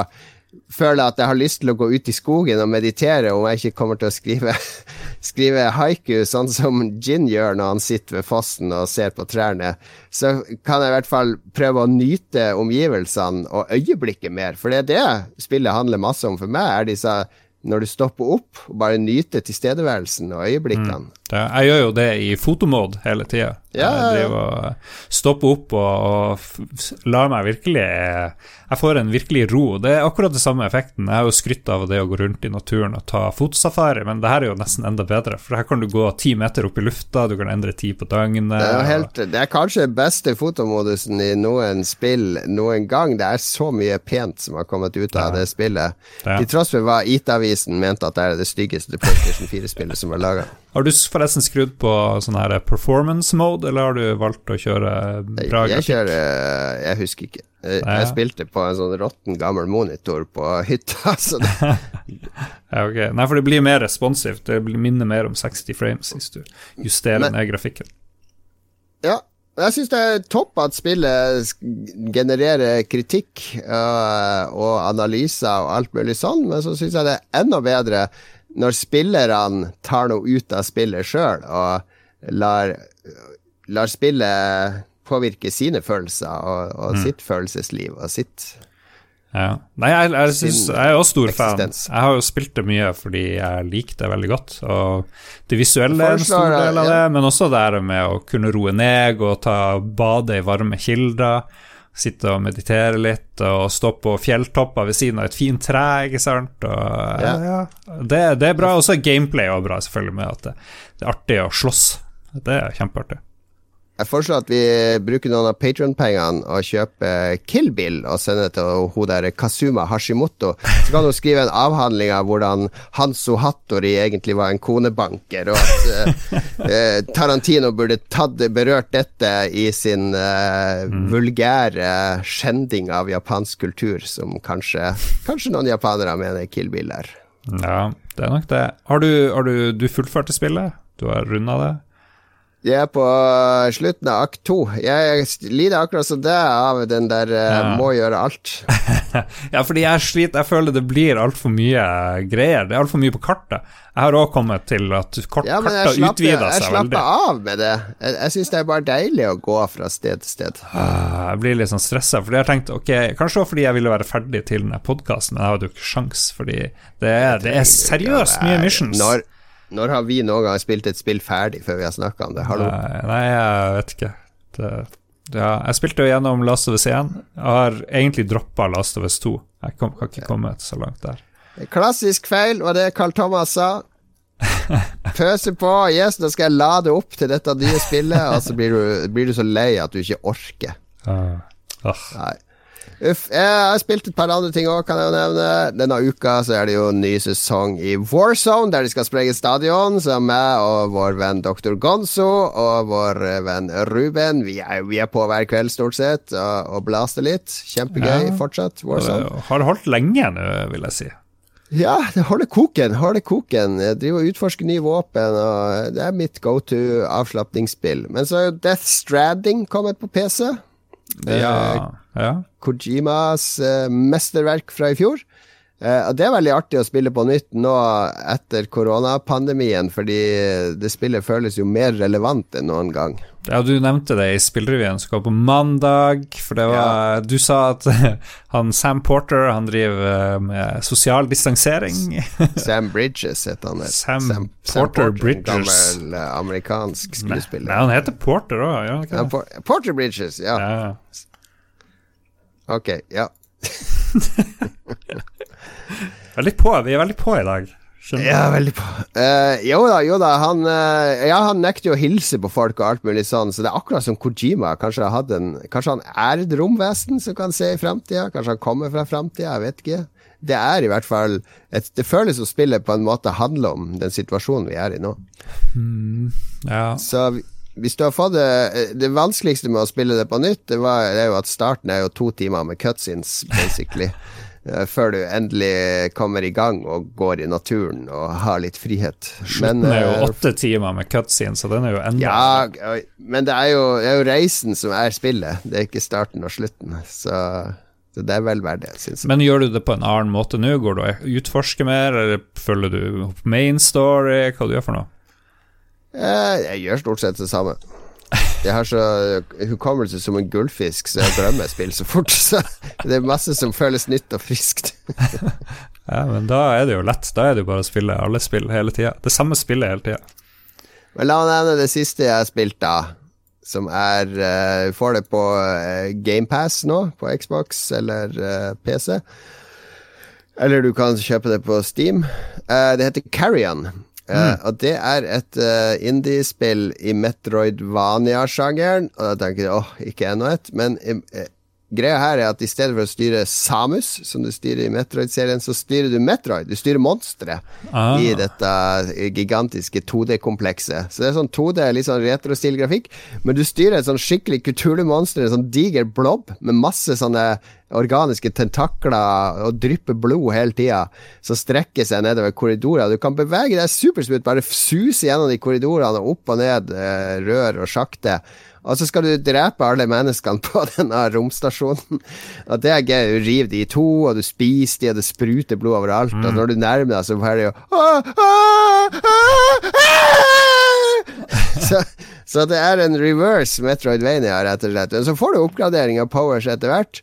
føler at jeg har lyst til å gå ut i skogen og meditere om jeg ikke kommer til å skrive, skrive haiku, sånn som Jin gjør når han sitter ved fossen og ser på trærne, så kan jeg i hvert fall prøve å nyte omgivelsene og øyeblikket mer. For det er det spillet handler masse om for meg, er disse når du stopper opp og bare nyter tilstedeværelsen og øyeblikkene. Mm. Det, jeg gjør jo det i fotomode hele tida. Ja, ja, ja. Stopper opp og, og lar meg virkelig Jeg får en virkelig ro. Det er akkurat det samme effekten. Jeg har jo skrytt av det å gå rundt i naturen og ta fotosafari, men det her er jo nesten enda bedre. For her kan du gå ti meter opp i lufta, du kan endre tid på døgnet. Det er, helt, det er kanskje den beste fotomodusen i noen spill noen gang. Det er så mye pent som har kommet ut av Ja. det spillet. Ja. Til tross for hva IT-avisen mente at det er det styggeste PlayStation 4-spillet som er laga. Har du s- forresten skrudd på sånn her performance mode, eller har du valgt å kjøre bra Jeg grafikk? kjører eh, Jeg husker ikke. Jeg, Nei, jeg spilte på en sånn råtten gammel monitor på hytta, så det, Ja, ok. Nei, for det blir mer responsivt. Det minner mer om 60 frames hvis du justerer Men- ned grafikken. Ja. Jeg syns det er topp at spillet genererer kritikk øh, og analyser og alt mulig sånn, men så syns jeg det er enda bedre når spillerne tar noe ut av spillet sjøl og lar, lar spillet påvirke sine følelser og, og sitt følelsesliv og sitt Ja. Nei, jeg, jeg, synes, jeg er også stor fan. Jeg har jo spilt det mye fordi jeg liker det veldig godt. Og det visuelle er en stor del av det, ja. men også det med å kunne roe ned og ta bade i varme kilder. Sitte og meditere litt og stå på fjelltopper ved siden av et fint tre, ikke sant. Og, ja. Ja. Det, det er bra. Også gameplay er bra, selvfølgelig, med at det, det er artig å slåss. Det er kjempeartig. Jeg foreslår at vi bruker noen av Patron-pengene og kjøper Kill Bill og sender det til hun der Kazuma Hashimoto. Så kan hun skrive en avhandling av hvordan Hanso Hattori egentlig var en konebanker, og at eh, eh, Tarantino burde tatt, berørt dette i sin uh, vulgære skjending av japansk kultur, som kanskje, kanskje noen japanere mener Kill Bill er. Ja, det er nok det. Har du, har du, du fullførte spillet? Du har runda det? Jeg er på slutten av akt to. Jeg lider akkurat som det av den der eh, Ja. må gjøre alt. Ja, fordi jeg sliter Jeg føler det blir altfor mye greier. Det er altfor mye på kartet. Jeg har òg kommet til at kart, Ja, men jeg kartet slapper, utvider jeg seg slapper veldig. av med det. Jeg, jeg syns det er bare deilig å gå fra sted til sted. Ah, Jeg blir litt sånn stressa, fordi jeg har tenkt ok, kanskje også fordi jeg ville være ferdig til denne podkasten, men jeg hadde jo ikke sjans, fordi det er, det er seriøst mye missions. Når, når har vi noen gang spilt et spill ferdig før vi har snakka om det? Hallo? Nei, nei, jeg vet ikke. Det, ja, jeg spilte jo gjennom Last of Us 1. Jeg har egentlig droppa Last of Us 2. Jeg kom, kan ikke komme så langt der. Klassisk feil var det Carl Thomas sa. Pøse på. Yes, nå skal jeg lade opp til dette nye spillet, og så blir du, blir du så lei at du ikke orker. Ah. Nei. Uff. Jeg har spilt et par andre ting òg, kan jeg jo nevne. Denne uka så er det jo en ny sesong i Warzone, der de skal sprenge stadion. Så meg og vår venn Dr. Gonzo og vår venn Ruben, vi er, vi er på hver kveld stort sett og, og blaster litt. Kjempegøy Ja. fortsatt, Warzone. Det holdt lenge nå, vil jeg si. Ja, det holder koken. Holder koken. Jeg driver og utforsker nye våpen, og det er mitt go to avslapningsspill. Men så er jo Death Stranding kommet på PC. Ja, ja. Kojimas eh, mesterverk fra i fjor. Eh, og Det er veldig artig å spille på nytt nå etter koronapandemien, fordi det spillet føles jo mer relevant enn noen gang. Ja, du nevnte det i spillrevyen som kom på mandag, for det var Du sa at han Sam Porter, han driver eh, med sosial distansering. Sam Bridges heter han. Sam, Sam Porter Porter, Bridges. Gammel amerikansk skuespiller. Nei, nei han heter Porter òg, gjør han Ja, ikke det? Por- Porter Bridges, ja. Ja. Ok, ja. Veldig på, vi er veldig på i dag. Skjønner? Ja, veldig på. Uh, jo da, jo da. Han, uh, ja, han nekter jo å hilse på folk og alt mulig sånn, så det er akkurat som Kojima. Kanskje, en, kanskje han er et romvesen som kan se i framtida? Kanskje han kommer fra framtida? Jeg vet ikke. Det er i hvert fall et, Det føles som spillet på en måte handler om den situasjonen vi er i nå. Ja. Så hvis du har fått det Det vanskeligste med å spille det på nytt, det, var, det er jo at starten er jo to timer med cutscenes, basically. eh, Før du endelig kommer i gang og går i naturen og har litt frihet. Slutten er eh, jo åtte timer med cutscene, så den er jo enda Ja, men det er, jo, det er jo reisen som er spillet, det er ikke starten og slutten. Så, så det er vel verdt det, syns jeg. Men gjør du det på en annen måte nå? Går du og utforsker mer, eller følger du opp main story? Hva du gjør for noe? Eh, Jeg gjør stort sett det samme. Jeg har så hukommelse som en gullfisk, så jeg glemmer spill så fort. Så det er masse som føles nytt og friskt. Ja, men da er det jo lett. Da er det jo bare å spille alle spill hele tida. Det samme spillet hele tida. Men la meg nevne det siste jeg har spilt, da. Som er uh, Får det på uh, GamePass nå, på Xbox eller uh, PC. Eller du kan kjøpe det på Steam. Uh, det heter Carrion. Uh, og det er et uh, indiespill i Metroidvania-sjangeren. Og da tenker du åh, ikke ennå et. Men uh, greia her er at i stedet for å styre Samus, som du styrer i Metroid-serien, så styrer du Metroid. Du styrer monstre Ah. i dette gigantiske 2D-komplekset. Så det er sånn 2D, litt sånn retro-stil grafikk, men du styrer et sånn skikkelig kulturlig monster en sånn diger blob med masse sånne organiske tentakler og drypper blod hele tida, som strekker seg nedover korridorer. Du kan bevege deg supersmooth, bare suse gjennom de korridorene og opp og ned eh, rør og sjakter. Og så skal du drepe alle menneskene på denne romstasjonen. Og det er gøy. Du river de i to, og du spiser de, og det spruter blod overalt. Og når du nærmer deg, så er det jo «Ah, ah, ah, ah!» så, så det er en reverse Metroidvania, rett og slett. Men så får du oppgradering av powers etter hvert.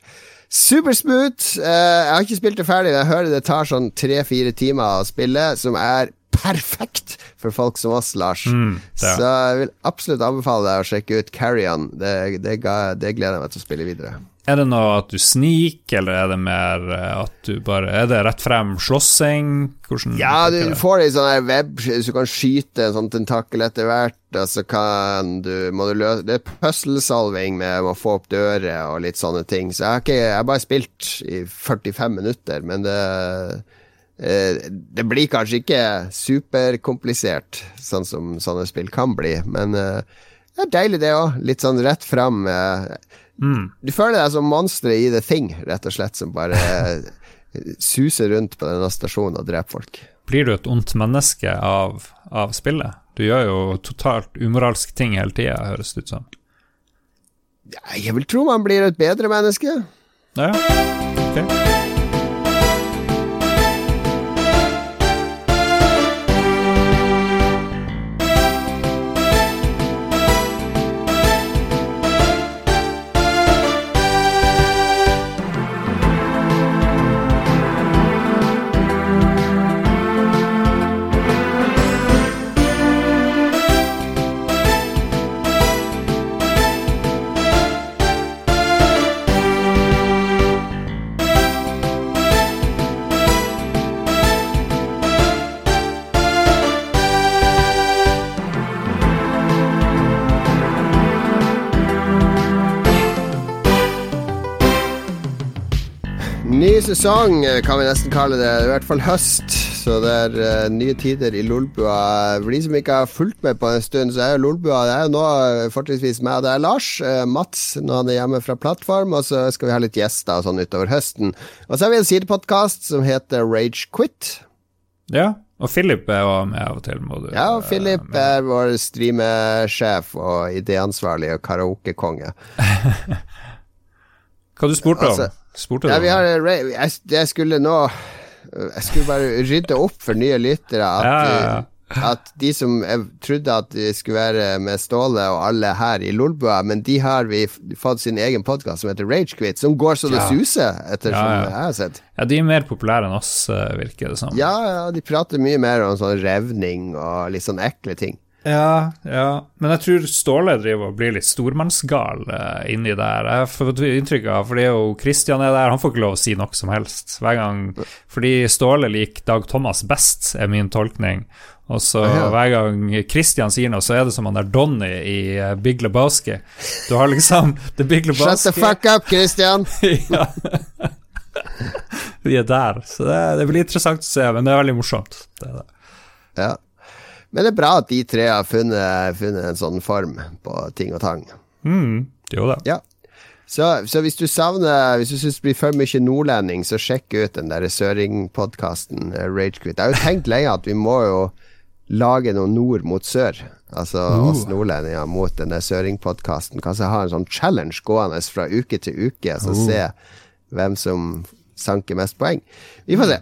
Supersmooth. Uh, jeg har ikke spilt det ferdig, jeg hører det tar sånn tre-fire timer å spille, som er perfekt for folk som oss, Lars. Mm. Så jeg vil absolutt anbefale deg å sjekke ut Carrion. Det, det, ga- det gleder jeg meg til å spille videre. Er det noe at du sniker, eller er det mer eh, at du bare Er det rett frem slåssing? Hvordan Ja, du får det i sånn web, så du kan skyte en sånn tentakel etter hvert, og så kan du Må du løse Det er puzzle-solving med å få opp dører og litt sånne ting. Så jeg har ikke Jeg har bare spilt i 45 minutter, men det eh, det blir kanskje ikke superkomplisert, sånn som sånne spill kan bli, men eh, det er deilig, det òg. Litt sånn rett fram. Eh, Mm. Du føler deg som monsteret i The Thing, rett og slett, som bare suser rundt på denne stasjonen og dreper folk. Blir du et ondt menneske av, av spillet? Du gjør jo totalt umoralske ting hele tida, høres det ut som. Ja, Jeg vil tro man blir et bedre menneske. Ja, ok. Sesong eh, kan vi nesten kalle det. I hvert fall høst. Så det er uh, nye tider i Lolbua. For de som ikke har fulgt med på en stund, så er jo Lolbua Det er jo nå eh, fortrinnsvis meg og det er Lars. Uh, Mats når han er hjemme fra plattform, og så skal vi ha litt gjester og sånn utover høsten. Og så har vi en sidepodkast som heter Rage Quit. Ja, og Philip er jo med av og til, må du Ja, og Philip er vår streamesjef og idéansvarlig og karaokekonge. Hva du spurte om? Altså, Spurte Ja, vi har, jeg, jeg skulle nå Jeg skulle bare rydde opp for nye lyttere. At, Ja, ja, at de som trodde at de skulle være med Ståle og alle her i Lolbua, men de har vi fått sin egen podkast som heter Ragequit, som går så det suser, ettersom Ja, ja. jeg har sett. Ja, de er mer populære enn oss, eh, virker det som. Ja, ja, de prater mye mer om sånn revning og litt sånn ekle ting. Ja, ja. Men jeg tror Ståle driver og blir litt stormannsgal uh, inni der. Jeg fått inntrykk av, fordi jo Kristian er der, han får ikke lov å si noe som helst. Hver gang Fordi Ståle liker Dag Thomas best, er min tolkning. Og så ja. hver gang Kristian sier noe, så er det som han der Donny i uh, Big Lebowski. Du har liksom The Big Lebowski Shut the fuck up, Kristian! ja. Vi er der. Så det, det blir interessant å se, men det er veldig morsomt. Det er det. Ja. Men det er bra at de tre har funnet, funnet en sånn form på ting og tang. Mm, jo da. Ja. Så, så hvis du savner Hvis du syns det blir for mye nordlending, så sjekk ut den der søringpodkasten uh, Ragequit. Jeg har jo tenkt lenge at vi må jo lage noe nord mot sør. Altså oss nordlendinger mot den der søringpodkasten. Kanskje ha en sånn challenge gående fra uke til uke, så se hvem som sanker mest poeng. Vi får se.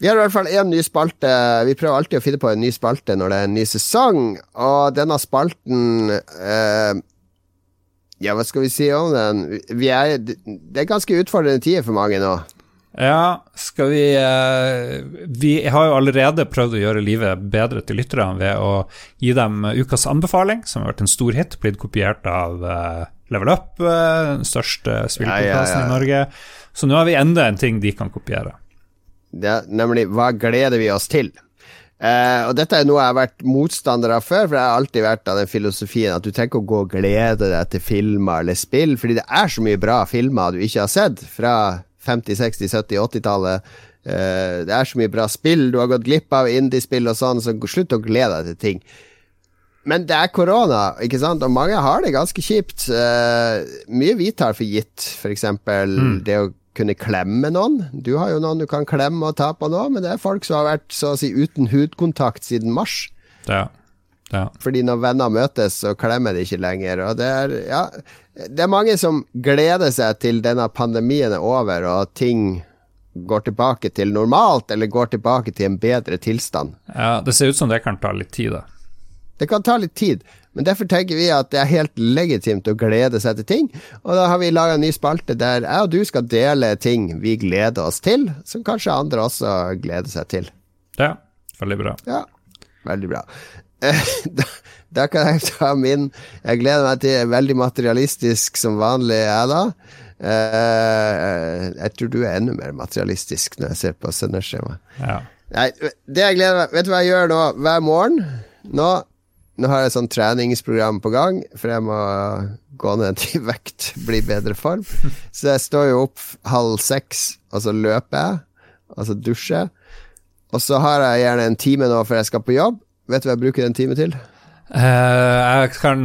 Vi har i hvert fall én ny spalte. Vi prøver alltid å finne på en ny spalte når det er en ny sesong, og denne spalten eh, Ja, hva skal vi si om den? Vi er, det er ganske utfordrende tider for mange nå. Ja, skal vi eh, Vi har jo allerede prøvd å gjøre livet bedre til lytterne ved å gi dem ukas anbefaling, som har vært en stor hit, blitt kopiert av eh, Level Up, eh, den største spillpodkasten Ja, ja, ja. i Norge. Så nå har vi enda en ting de kan kopiere. Er nemlig hva gleder vi oss til? Eh, og dette er noe jeg har vært motstander av før, for jeg har alltid vært av den filosofien at du trenger ikke å gå og glede deg til filmer eller spill, fordi det er så mye bra filmer du ikke har sett fra 50-, 60-, 70-, 80-tallet. Eh, det er så mye bra spill du har gått glipp av, indiespill og sånn, så slutt å glede deg til ting. Men det er korona, ikke sant, og mange har det ganske kjipt. Eh, mye vi tar for gitt, f.eks. eksempel det å kunne klemme noen. Du har jo noen du kan klemme og ta på nå, men det er folk som har vært så å si uten hudkontakt siden mars. Ja. Ja. Fordi når venner møtes, så klemmer de ikke lenger. Og det er, ja, det er mange som gleder seg til denne pandemien er over, og ting går tilbake til normalt, eller går tilbake til en bedre tilstand. Ja, det ser ut som det kan ta litt tid, da. Det kan ta litt tid, men derfor tenker vi at det er helt legitimt å glede seg til ting. Og da har vi laga en ny spalte der jeg og du skal dele ting vi gleder oss til, som kanskje andre også gleder seg til. Ja, veldig bra. Ja, veldig bra. Da, da kan jeg ta min Jeg gleder meg til veldig materialistisk som vanlig, jeg, da. Eh, jeg tror du er enda mer materialistisk når jeg ser på sendeskjemaet. Ja. Nei, det jeg gleder meg Vet du hva jeg gjør nå hver morgen? Nå, nå har jeg et sånn treningsprogram på gang, for jeg må gå ned i vekt, bli i bedre form. Så jeg står jo opp halv seks, og så løper jeg, og så dusjer jeg. Og så har jeg gjerne en time nå før jeg skal på jobb. Vet du hva jeg bruker en time til? Uh, jeg kan,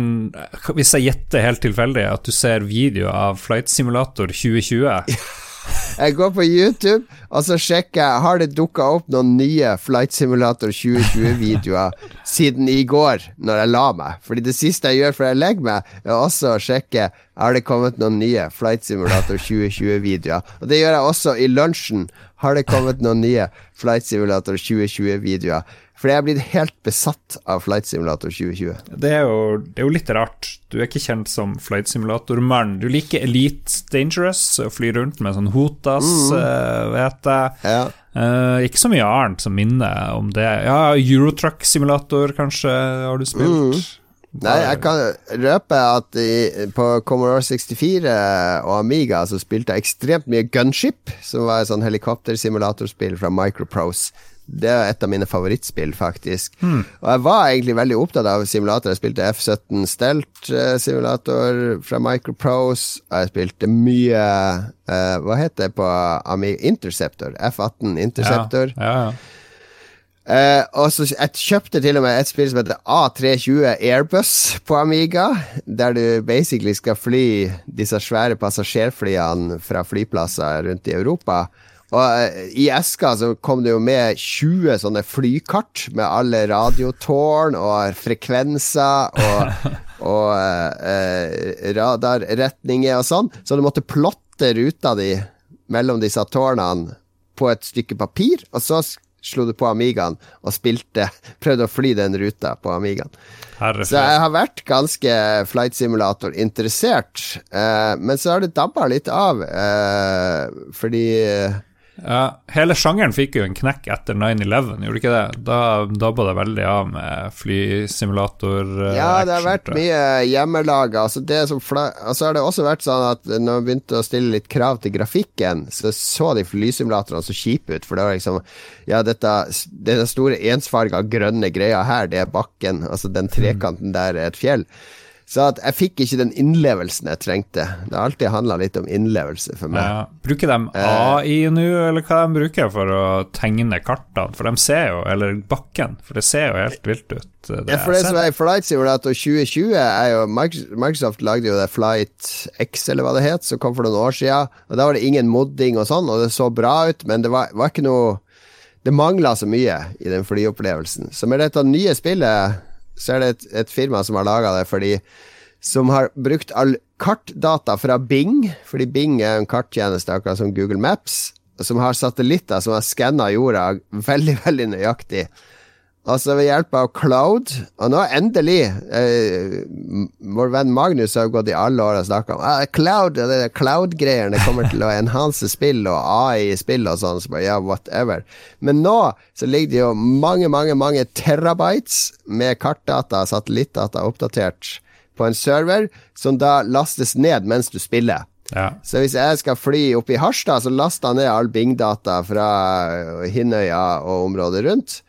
hvis jeg gjetter helt tilfeldig, at du ser video av Flight Simulator 2020 Jeg går på YouTube, og så sjekker jeg Har det dukka opp noen nye Flight Simulator 2020-videoer siden i går, når jeg la meg. Fordi det siste jeg gjør før jeg legger meg, er også å sjekke Har det kommet noen nye Flight Simulator 2020-videoer. Og det gjør jeg også i lunsjen. Har det kommet noen nye Flight Simulator 2020-videoer? Fordi jeg er blitt helt besatt av Flight Simulator 2020. Det er, jo, det er jo litt rart. Du er ikke kjent som Flight Simulator-mann. Du liker Elite Dangerous, å fly rundt med sånn Hotas, eh, vet jeg. Ja. Eh, ikke så mye annet som minner om det. Ja, Eurotruck Simulator, kanskje, har du spilt? Nei, jeg kan røpe at i, på Commodore 64 og Amiga så spilte jeg ekstremt mye Gunship, som var et sånn helikoptersimulatorspill fra Microprose. Det er et av mine favorittspill, faktisk. Og jeg var egentlig veldig opptatt av simulatorer. Jeg spilte F17 Stelt-simulator fra Microprose. Og jeg spilte mye uh, Hva heter det på Amiga? Interceptor. F18 Interceptor. Ja, ja, ja. Uh, og så Jeg kjøpte til og med et spill som heter A320 Airbus på Amiga, der du basically skal fly disse svære passasjerflyene fra flyplasser rundt i Europa. Og eh, i eska så kom det jo med 20 sånne flykart med alle radiotårn og frekvenser og, og eh, radarretninger og sånn, så du måtte plotte ruta di mellom disse tårnene på et stykke papir, og så slo du på Amigaen og spilte Prøvde å fly den ruta på Amigaen. Så jeg har vært ganske flight simulator interessert, eh, men så har det dabba litt av, eh, fordi Ja, hele sjangeren fikk jo en knekk etter 9-11, gjorde det ikke det? Da dabba det veldig av med flysimulator. uh, Ja, det har vært mye hjemmelaga. Altså det som fla- og så har det også vært sånn at når man begynte å stille litt krav til grafikken, så så de flysimulatorene så kjipe ut. For det var liksom Ja, dette denne store ensfarga grønne greia her, det er bakken. Altså den trekanten der er et fjell. Så at jeg fikk ikke den innlevelsen jeg trengte. Det har alltid handla litt om innlevelse for meg. Ja. Bruker de AI nå, eller hva de bruker for å tegne kartene? For de ser jo, eller bakken, for det ser jo helt vilt ut. Det Ja, for det som er i Flight Simulator 2020, er jo Microsoft, Microsoft lagde jo det Flight X, eller hva det het, som kom for noen år siden. Og Da var det ingen modding og sånn, og det så bra ut, men det var, var ikke noe Det mangla så mye i den flyopplevelsen. Så med dette nye spillet, så er det et, et firma som har laga det fordi Som har brukt all kartdata fra Bing, fordi Bing er en karttjeneste akkurat som Google Maps, som har satellitter som har skanna jorda veldig, veldig nøyaktig. Altså ved hjelp av cloud. Og nå endelig eh, Vår venn Magnus har gått i alle år og snakka om ah, cloud det cloud-greiene kommer til å enhance spill og AI i spill og sånn. Så ja, whatever. Men nå så ligger det jo mange, mange, mange terabytes med kartdata, satellittdata, oppdatert på en server, som da lastes ned mens du spiller. Ja. Så hvis jeg skal fly opp i Harstad, så laster jeg ned all Bing-data fra Hinnøya og området rundt.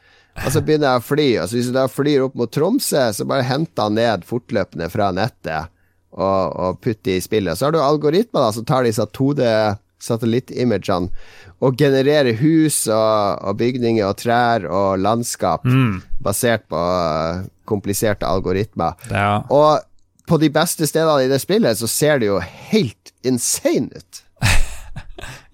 Og så begynner jeg å fly. Og så hvis jeg da flyr opp mot Tromsø, så bare henter han ned fortløpende fra nettet og, og putter i spillet. Så har du algoritmer da som tar disse 2D satellittimagene og genererer hus og, og, bygninger og trær og landskap basert på uh, kompliserte algoritmer. Ja. Og på de beste stedene i det spillet så ser det jo helt insane ut.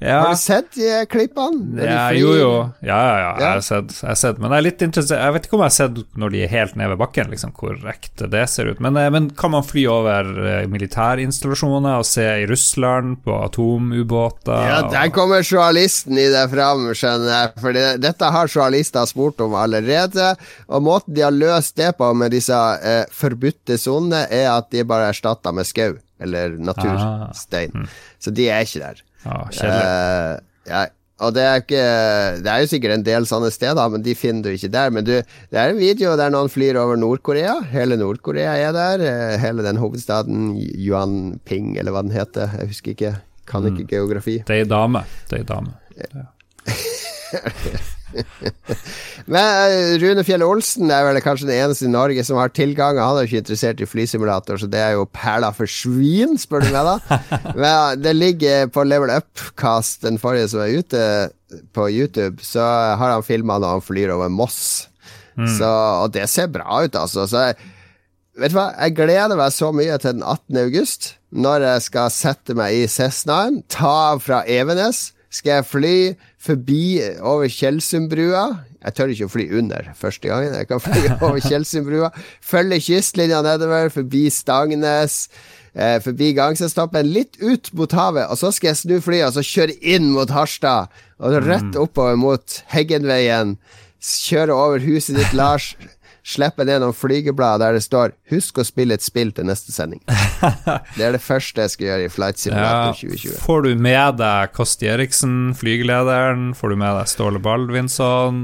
Ja. Har du sett de klippene? Når de Ja, jo, jo. Ja, ja, ja. Jeg har sett, jeg har sett. Men jeg er litt interessert Jeg vet ikke om jeg har sett når de er helt nede ved bakken, liksom, hvor ekte det ser ut. Men, eh, men kan man fly over eh, militærinstallasjoner og se i Russland på atomubåter? Ja, der kommer journalisten i det fram, skjønner jeg. For det- dette har journalister spurt om allerede. Og måten de har løst det på med disse eh, forbudte sonene, er at de bare er erstatta med skau. Eller naturstein. Så de er ikke der. Ja, kjedelig. Eh, ja, og det er ikke Det er jo sikkert en del sånne steder, men de finner du ikke der. Men du, det er en video der noen flyr over Nord-Korea. Hele Nord-Korea er der. eh, Hele den hovedstaden, Yuan Ping, eller hva den heter. Jeg husker ikke. Kan ikke geografi. Det er ei dame. Det er ei dame. Men eh, Rune Fjell Olsen er vel kanskje den eneste i Norge som har tilgang. Han er jo ikke interessert i flysimulator, så det er jo perla for svin, spør du meg, da. Men det ligger på Level Up-cast, den forrige som er ute på YouTube, så har han filma når han flyr over Moss. Så, og det ser bra ut, altså. Så jeg, vet du hva, jeg gleder meg så mye til den 18. august, når jeg skal sette meg i Cessnaen, ta av fra Evenes. Skal jeg fly forbi over Tjeldsundbrua? Jeg tør ikke å fly under første gangen. Jeg kan fly over Tjeldsundbrua. Følge kystlinja nedover, forbi Stangnes, eh, forbi Gangstadstoppen, litt ut mot havet. Og så skal jeg snu flyet og så kjøre inn mot Harstad. Og rett oppover mot Heggenveien. Kjøre over huset ditt, Lars. Slippe ned noen flygeblad der det står 'Husk å spille et spill til neste sending'. Det er det første jeg skal gjøre i Flight Simulator Ja, 2020. får du med deg Kosti Eriksen, flygelederen? Får du med deg Ståle Baldvinsson?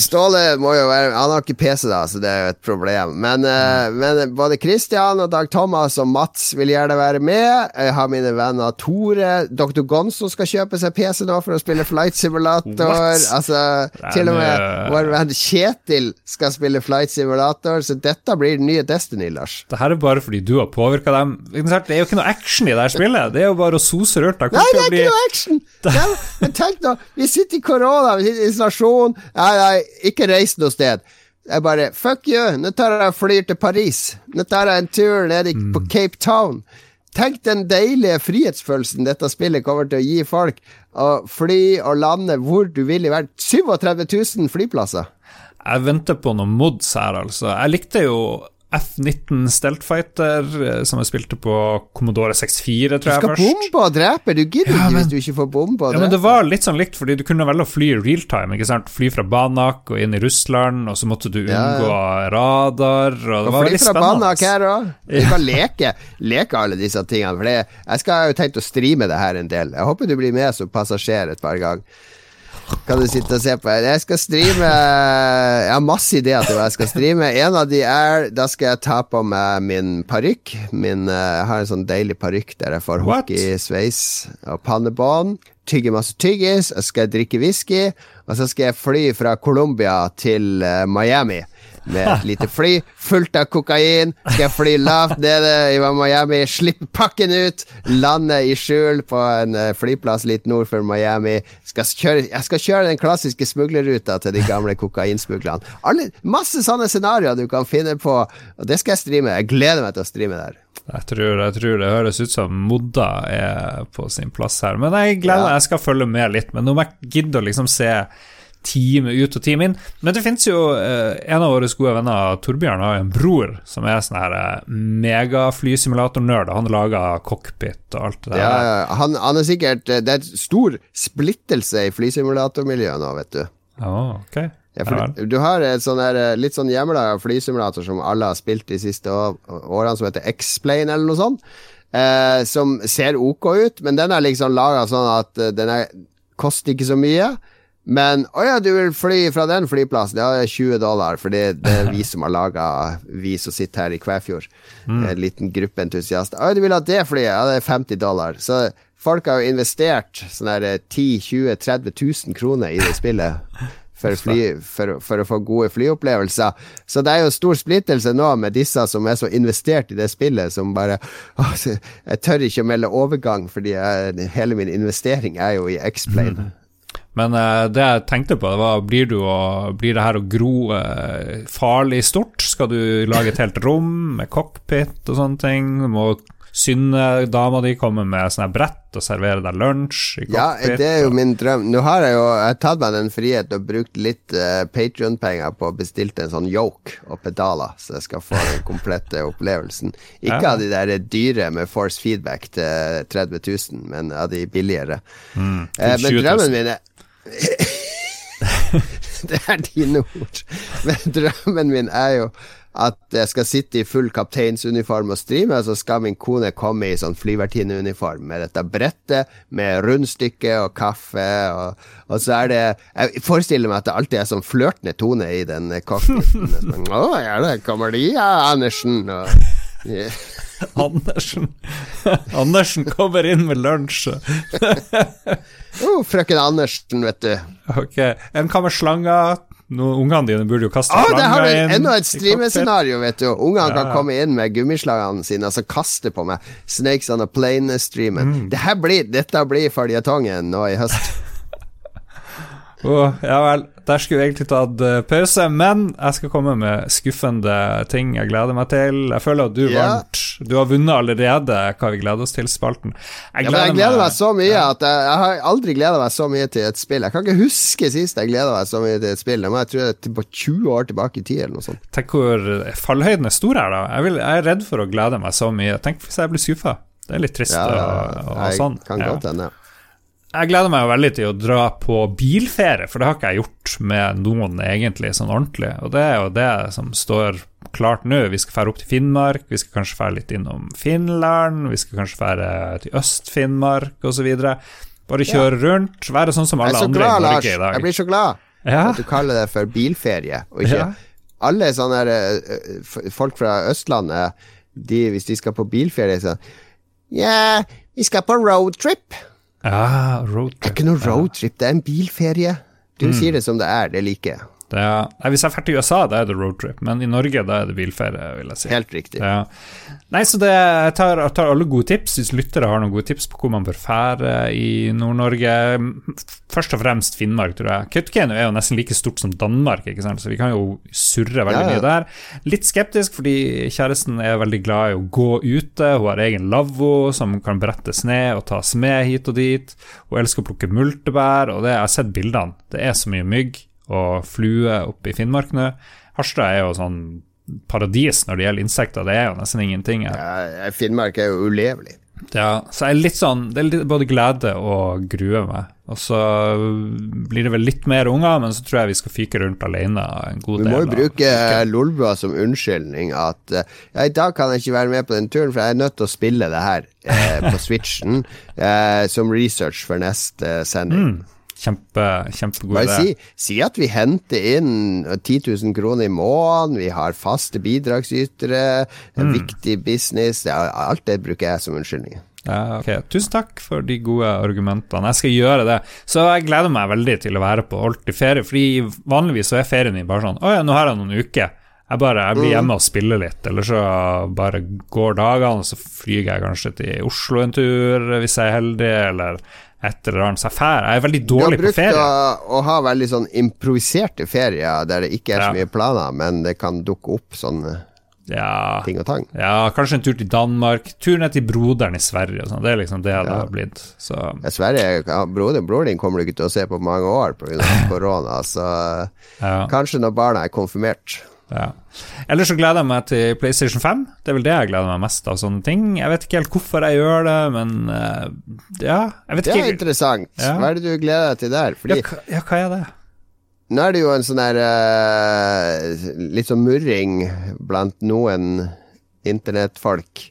Ståle må jo være Han har ikke PC, da, så det er jo et problem. Men, mm. men både Christian og Dag Thomas og Mats vil gjerne være med. Jeg har mine venner Tore. Dr. Gonzo skal kjøpe seg PC nå for å spille Flight Simulator. What? Altså, til og med vår venn Kjetil skal spille Flight Simulator, så dette blir den nye Destiny, Lars. Det her er bare fordi du har påvirka dem. Det er jo ikke noe action i det her spillet. Det er jo bare å sose rundt. Nei, det er bli ikke noe action! Ja, men tenk nå, vi sitter i korona, vi sitter i isolasjon. Nei, nei, ikke reis noe sted. Jeg bare Fuck you! Nå tar jeg flyr til Paris. Nå tar jeg en tur ned i- på Cape Town. Tenk den deilige frihetsfølelsen dette spillet kommer til å gi folk. Å fly og lande hvor du vil i verden. 37 000 flyplasser. Jeg venter på noen mods her, altså. Jeg likte jo F-19 Steltfighter, eh, som jeg spilte på Commodore 64, Du tror jeg skal bombe og drepe. Du gidder Ja, ikke hvis du ikke får bombe og Ja, men drepe. Det var litt sånn likt, fordi du kunne velge å fly realtime. ikke sant? Fly fra Banak og inn i Russland, og så måtte du Ja, unngå radar. og Det Og var fly fra Banak her òg. Vi kan leke, leke alle disse tingene. For det, jeg skal jo tenkt å streame det her en del. Jeg håper du blir med som passasjer et par ganger. Kan du sitte og se på Jeg skal streame Jeg har masse ideer til hva jeg skal streame. En av de er Da skal jeg ta på meg min parykk. Eh, jeg har en sånn deilig parykk der jeg får hockeysveis og pannebånd. Tygge masse tyggis, og skal jeg drikke whisky. Og så skal jeg fly fra Colombia til eh, Miami med et lite fly fullt av kokain. Skal fly lavt nede i Miami, slippe pakken ut, lande i skjul på en eh, flyplass litt nord for Miami. Skal kjøre, jeg skal kjøre den klassiske smuglerruta til de gamle kokainsmuglerne. Alle, masse sånne scenarioer du kan finne på, og det skal jeg streame. Jeg gleder meg til å streame der. Jeg tror, jeg tror det høres ut som Modda er på sin plass her. Men jeg gleder meg, jeg skal følge med litt. Men nå må jeg gidde å liksom se time ut og time inn. Men det fins jo eh, En av våre gode venner, Torbjørn, har en bror som er sånn her eh, megaflysimulator-nerd. Han lager cockpit og alt det der. Ja, han, han er sikkert Det er stor splittelse i flysimulatormiljøet nå, vet du. Oh, okay. Ja, for du, har et sånn her, eh, litt sånn hjemla flysimulator som alle har spilt de siste år, årene, som heter X-Plane eller noe sånt. Eh, som ser ok ut, men den er liksom laga sånn at eh, den er, koster ikke så mye. Men å ja, du vil fly fra den flyplassen? Ja, det er 20 dollar, for det, det er vi som har laga Vi som sitter her i Kvæfjord. En liten gruppe entusiaster. Å, du vil ha det flyet? Ja, det er 50 dollar. Så folk har jo investert sånn her 10 20 30 000 kroner i det spillet. For, fly, for, for å få gode flyopplevelser. Så det er jo stor splittelse nå med disse som er så investert i det spillet, som bare å, Jeg tør ikke å melde overgang, fordi jeg, hele min investering er jo i X-Plane. Men uh, det jeg tenkte på, det var blir, du å, blir det her å gro uh, farlig stort? Skal du lage et helt rom med cockpit og sånne ting? Du må Synne, dama di, komme med sånne brett og servere deg lunsj i cockpit. Ja, det er jo min drøm. Nå har jeg jo jeg har tatt meg den frihet og brukt litt uh, Patrion-penger på å bestille en sånn yoke og pedaler, så jeg skal få den komplette opplevelsen. Ikke Ja. av de der dyre med force feedback til 30 000, men av de billigere. Mm, uh, men drømmen min er Det er dine ord. Men drømmen min er jo at jeg skal sitte i full kapteinsuniform og streame, og så skal min kone komme i sånn flyvertinneuniform med dette brettet med rundstykke og kaffe, og, og så er det Jeg forestiller meg at det alltid er sånn flørtende tone i den cockpiten. Sånn, Å, ja, der kommer de, ja, Andersen. Og, ja. Andersen Andersen kommer inn med lunsj. oh, frøken Andersen, vet du. Ok, En hva med slanger? Ungene dine burde jo kaste Å, det har slanger du enda et streamescenario, vet du. Ungene Ja, kan komme inn med gummislagene sine og så kaste på meg. Snakes on a plane-streamen. Mm. Dette blir, dette blir føljetongen nå i høst. oh, ja vel, der skulle vi egentlig tatt eh, pause, men jeg skal komme med skuffende ting jeg gleder meg til. Jeg føler at du yeah. vant. Du har vunnet allerede hva vi gleder oss til, spalten. Ja, jeg gleder meg så mye at jeg, jeg har aldri gleda meg så mye til et spill. Jeg kan ikke huske sist jeg gleda meg så mye til et spill. Jeg tror jeg er på 20 år tilbake i tid, eller noe sånt. Tenk hvor fallhøyden er stor her, da. Jeg, vil, jeg er redd for å glede meg så mye. Tenk hvis jeg blir skuffa. Det er litt trist Ja, og, og jeg sånn. kan Ja. godt hende. Jeg gleder meg jo veldig til å dra på bilferie, for det har ikke jeg gjort med noen egentlig sånn ordentlig. Og det er jo det som står klart nå. Vi skal fære opp til Finnmark, vi skal kanskje fære litt innom Finland, vi skal kanskje fære til Øst-Finnmark osv. Bare kjøre rundt, være sånn som alle andre glad, i. Norge i dag. Jeg blir så glad Ja, at du kaller det for bilferie, og ikke Ja. alle sånne eh, folk fra Østlandet, de, hvis de skal på bilferie, så Ja, vi skal på roadtrip. Ja Det er ikke noe roadtrip, det er en bilferie. Du Mm. sier det som det er, det liker jeg. Er, nei, hvis jeg drar til USA, da er det roadtrip, men i Norge da er det bilferie, vil jeg si. Helt riktig. Ja. Nei, så det, jeg, tar, jeg tar alle gode tips. Hvis lyttere har noen gode tips på hvor man bør fære i Nord-Norge Først og fremst Finnmark, tror jeg. Kautokeino er jo nesten like stort som Danmark, ikke sant? så vi kan jo surre veldig Ja, ja. mye der. Litt skeptisk, fordi kjæresten er veldig glad i å gå ute. Hun har egen lavvo som kan brettes ned og tas med hit og dit. Hun elsker å plukke multebær, og det, jeg har sett bildene. Det er så mye mygg og flue oppe i Finnmark nå. Harstad er jo sånn paradis når det gjelder insekter. Det er jo nesten ingenting her. Ja, Finnmark er jo ulevelig. Ja, så jeg er litt sånn Det er litt, både glede og grue meg. Og så blir det vel litt mer unger, men så tror jeg vi skal fyke rundt alene en god Vi Du må jo bruke Lolbua som unnskyldning at eh, ja, i dag kan jeg ikke være med på den turen, for jeg er nødt til å spille det her eh, på Switchen eh, som research for neste sending. Mm, Kjempe, kjempegod idé. si, si at vi henter inn 10 000 kroner i måneden, vi har faste bidragsytere, en viktig business Alt det bruker jeg som unnskyldning. Ja, ok. Tusen takk for de gode argumentene. Jeg skal gjøre det. Så jeg gleder meg veldig til å være på ordentlig ferie, fordi vanligvis så er ferien min bare sånn Å ja, nå har jeg noen uker. Jeg bare jeg blir hjemme og spiller litt, eller så bare går dagene, og så flyr jeg kanskje til Oslo en tur hvis jeg er heldig, eller et eller annet. Så jeg fær. Jeg er veldig Du har dårlig på brukt ferie. å, å ha veldig sånn improviserte ferier der det ikke er så Ja. mye planer, men det kan dukke opp sånne Ja, ting og tang. ja, kanskje en tur til Danmark. Tur ned til broderen i Sverige sånn. Det er liksom det det har blitt. Så Ja, Sverige, broder, broren din kommer du ikke til å se på mange år pga. korona, så ja. kanskje når barna er konfirmert. Ja. Ellers så gleder jeg meg til PlayStation 5. Det er vel det jeg gleder meg mest av sånne ting. Jeg vet ikke helt hvorfor jeg gjør det, men eh, ja, Det er interessant. Ja. Hva er det du gleder deg til der? ja, Fordi hva- ja, hva er det? nå er det jo en sånn der uh, Litt sånn murring blant noen internettfolk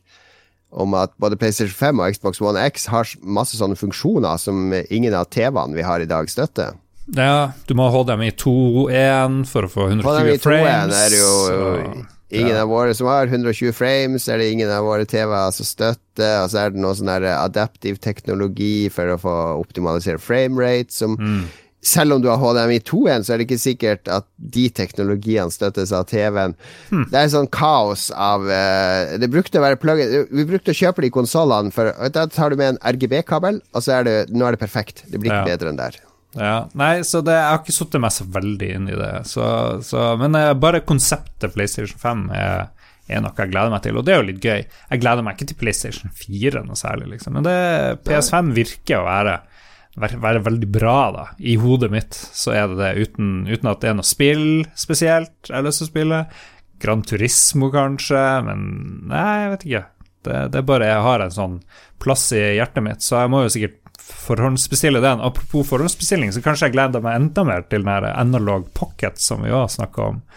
om at både PlayStation 5 og Xbox One X har masse sånne funksjoner som ingen av TV-ene vi har i dag, støtter. Ja, du må ha HDMI 2.1 for å få 120 HDMI 2.1 frames. er det jo så- ingen ja. av våre som har 120 frames, er det ingen av våre TV-er som støtter. Og så er det noe sånn adaptiv teknologi for å få optimalisere framerate, som Mm. selv om du har HDMI 2.1, så er det ikke sikkert at de teknologiene støttes av TV-en. Mm. Det er sånn kaos av uh, Det brukte å være plug Vi brukte å kjøpe de konsollene, for da tar du med en RGB-kabel, og så er det Nå er det perfekt. Det blir ikke Ja. bedre enn der. Ja, nei, så det, jeg har ikke satt meg så veldig inn i det. Så, så, men eh, bare konseptet PlayStation 5 er, er noe jeg gleder meg til, og det er jo litt gøy. Jeg gleder meg ikke til PlayStation 4 noe særlig, liksom. Men det, PS5 virker å være, være, være veldig bra, da. I hodet mitt så er det det, uten, uten at det er noe spill spesielt jeg har lyst til å spille. Gran Turismo, kanskje, men nei, jeg vet ikke. Det, det bare jeg har en sånn plass i hjertet mitt, så jeg må jo sikkert forhåndsbestille den. Apropos forhåndsbestilling, så kanskje jeg gleder meg enda mer til den Analog Pocket som vi også snakka om.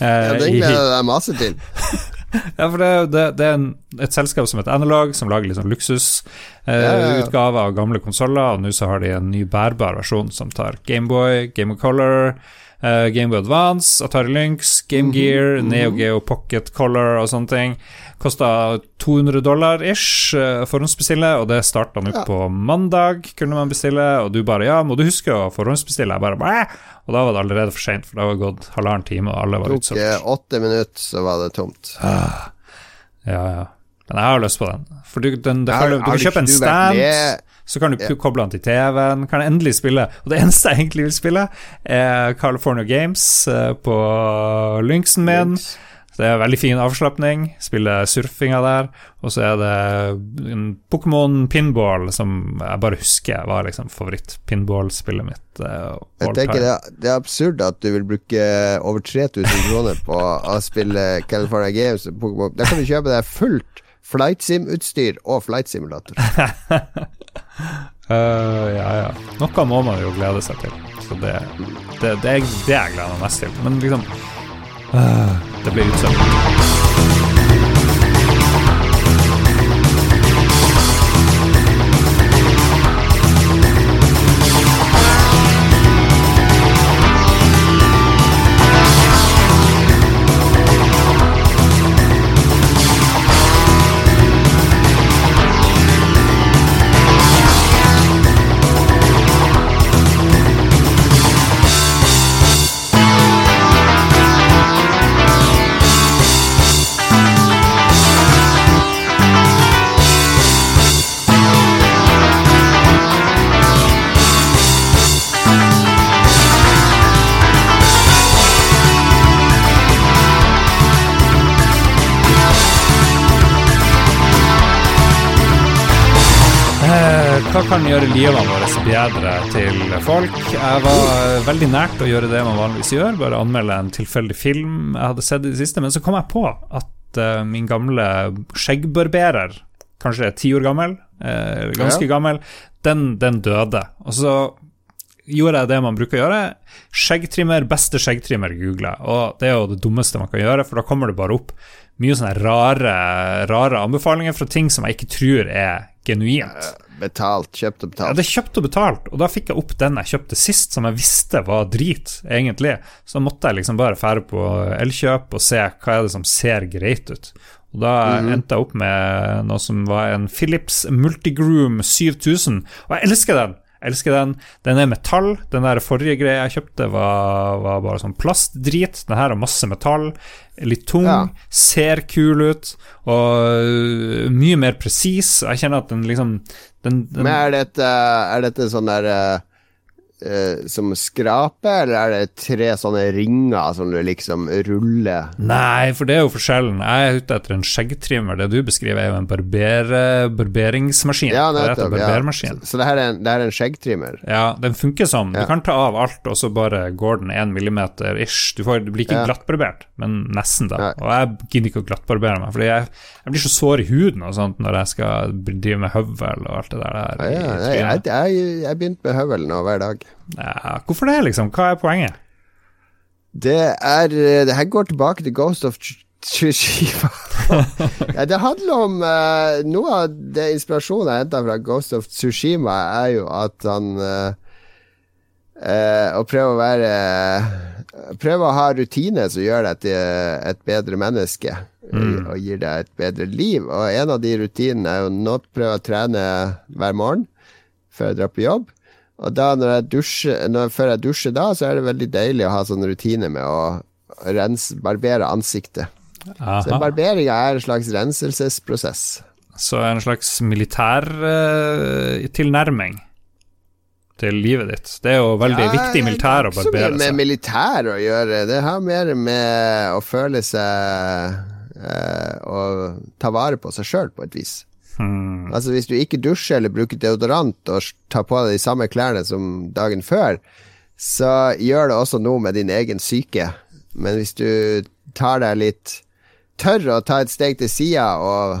Ja, Eh, Den i- gleder jeg meg masse til. ja, for det, det, det er en, et selskap som heter Analog, som lager litt sånn luksusutgave eh, Ja, ja, ja. av gamle konsoller, og nå så har de en ny bærbar versjon som tar Gameboy, Game of Color, eh, Gameboy Advance, Atari Lynx, Mhm, Game Gear, Neo Geo Pocket Color og sånne ting. Kosta 200 dollar ish uh, forhåndsbestille, og det starta nå Ja. på mandag, kunne man bestille, og du bare ja, må du huske å forhåndsbestille? Jeg bare Bæ! Og da var det allerede for seint, for da var det gått halvannen time, og alle var utsolgt. Tok åtte minutter, så var det tomt. Ja, ja. Men jeg har lyst på den. For du, den, det Har- du, du kan kjøpe en stand, så kan du yeah. koble den til TV-en, kan endelig spille. Og det eneste jeg egentlig vil spille, er California Games eh, på Lynxen min. Lynx. Det er veldig fin avslapning. Spille surfinga der. Og så er det en Pokémon pinball som jeg bare husker var liksom favoritt-pinball-spillet mitt. Uh, Jeg tenker det, er- det er absurd at du vil bruke over 3000 kroner på å spille California Games. og Pokémon. Da kan du kjøpe deg fullt flight sim-utstyr og flight simulator. Eh, ja, ja. Noe må man jo glede seg til. Så det, det, det, er det jeg gleder meg mest til. Men liksom eh, Det blir utsolgt. Kan gjøre livene våre bedre til folk? Jeg var veldig nært å gjøre det man vanligvis gjør, bare anmelde en tilfeldig film jeg hadde sett i det siste, men så kom jeg på at uh, min gamle skjeggbarberer, kanskje ti år gammel, uh, ganske Ja. gammel, den, den døde. Og så gjorde jeg det man bruker å gjøre. Skjeggtrimmer, beste skjeggtrimmer, googler jeg. Og det er jo det dummeste man kan gjøre, for da kommer det bare opp mye sånne rare, rare anbefalinger fra ting som jeg ikke tror er genuint. Betalt, kjøpt og betalt. Ja, det er kjøpt og betalt, og da fikk jeg opp den jeg kjøpte sist, som jeg visste var drit, egentlig. Så måtte jeg liksom bare fære på Elkjøp og se hva er det som ser greit ut. Og da endte jeg opp med noe som var en Philips Multigroom 7000, og jeg elsker den! Jeg elsker den. Den er metall. Den der forrige greia jeg kjøpte, var, var bare sånn plastdrit. Den her har masse metall. Litt tung. Ja. Ser kul ut. Og øh, mye mer presis. Jeg kjenner at den liksom den, den, Men er dette, er dette sånn der eh, som skraper, eller er det tre sånne ringer som du liksom ruller? Nei, for det er jo forskjellen. Jeg er ute etter en skjeggtrimmer. Det du beskriver, er jo en barber, barberingsmaskin. Ja, det heter. Ja. Så, så det her er en, det her er en skjeggtrimmer? Ja, den funker som Du kan ta av alt, og så bare går den én millimeter ish. Du, får, du blir ikke Ja. glattbarbert, men nesten, da. Nei. Og jeg gidder ikke å glattbarbere meg, Fordi jeg, jeg blir så sår i huden og sånt når jeg skal drive med høvel og alt det der. Ja, ja, trynet. jeg, jeg, jeg begynte med høvel nå hver dag. Ja, hvorfor det, liksom? Hva er poenget? Det er Det her går tilbake til Ghost of Tsushima. ja, det handler om uh, Noe av det inspirasjonen jeg henta fra Ghost of Tsushima, er jo at han uh, uh, Å prøve å være Prøve å ha rutiner som gjør deg til et bedre menneske. Mm. Og gir deg et bedre liv. Og en av de rutinene er jo nå prøve å trene hver morgen før jeg drar på jobb. Og da når jeg dusjer, når, før jeg dusjer da, så er det veldig deilig å ha sånn rutine med å rense, barbere ansiktet. Aha. Så barberinga er en slags renselsesprosess. Så en slags militær uh, tilnærming til livet ditt. Det er jo veldig ja, viktig militær å barbere seg. Det har ikke så mye med militær å gjøre. Det har mer med å føle seg uh, Og ta vare på seg sjøl, på et vis. Hmm. Altså Hvis du ikke dusjer eller bruker deodorant og tar på deg de samme klærne som dagen før, så gjør det også noe med din egen psyke. Men hvis du tar deg litt Tør å ta et steg til sida og,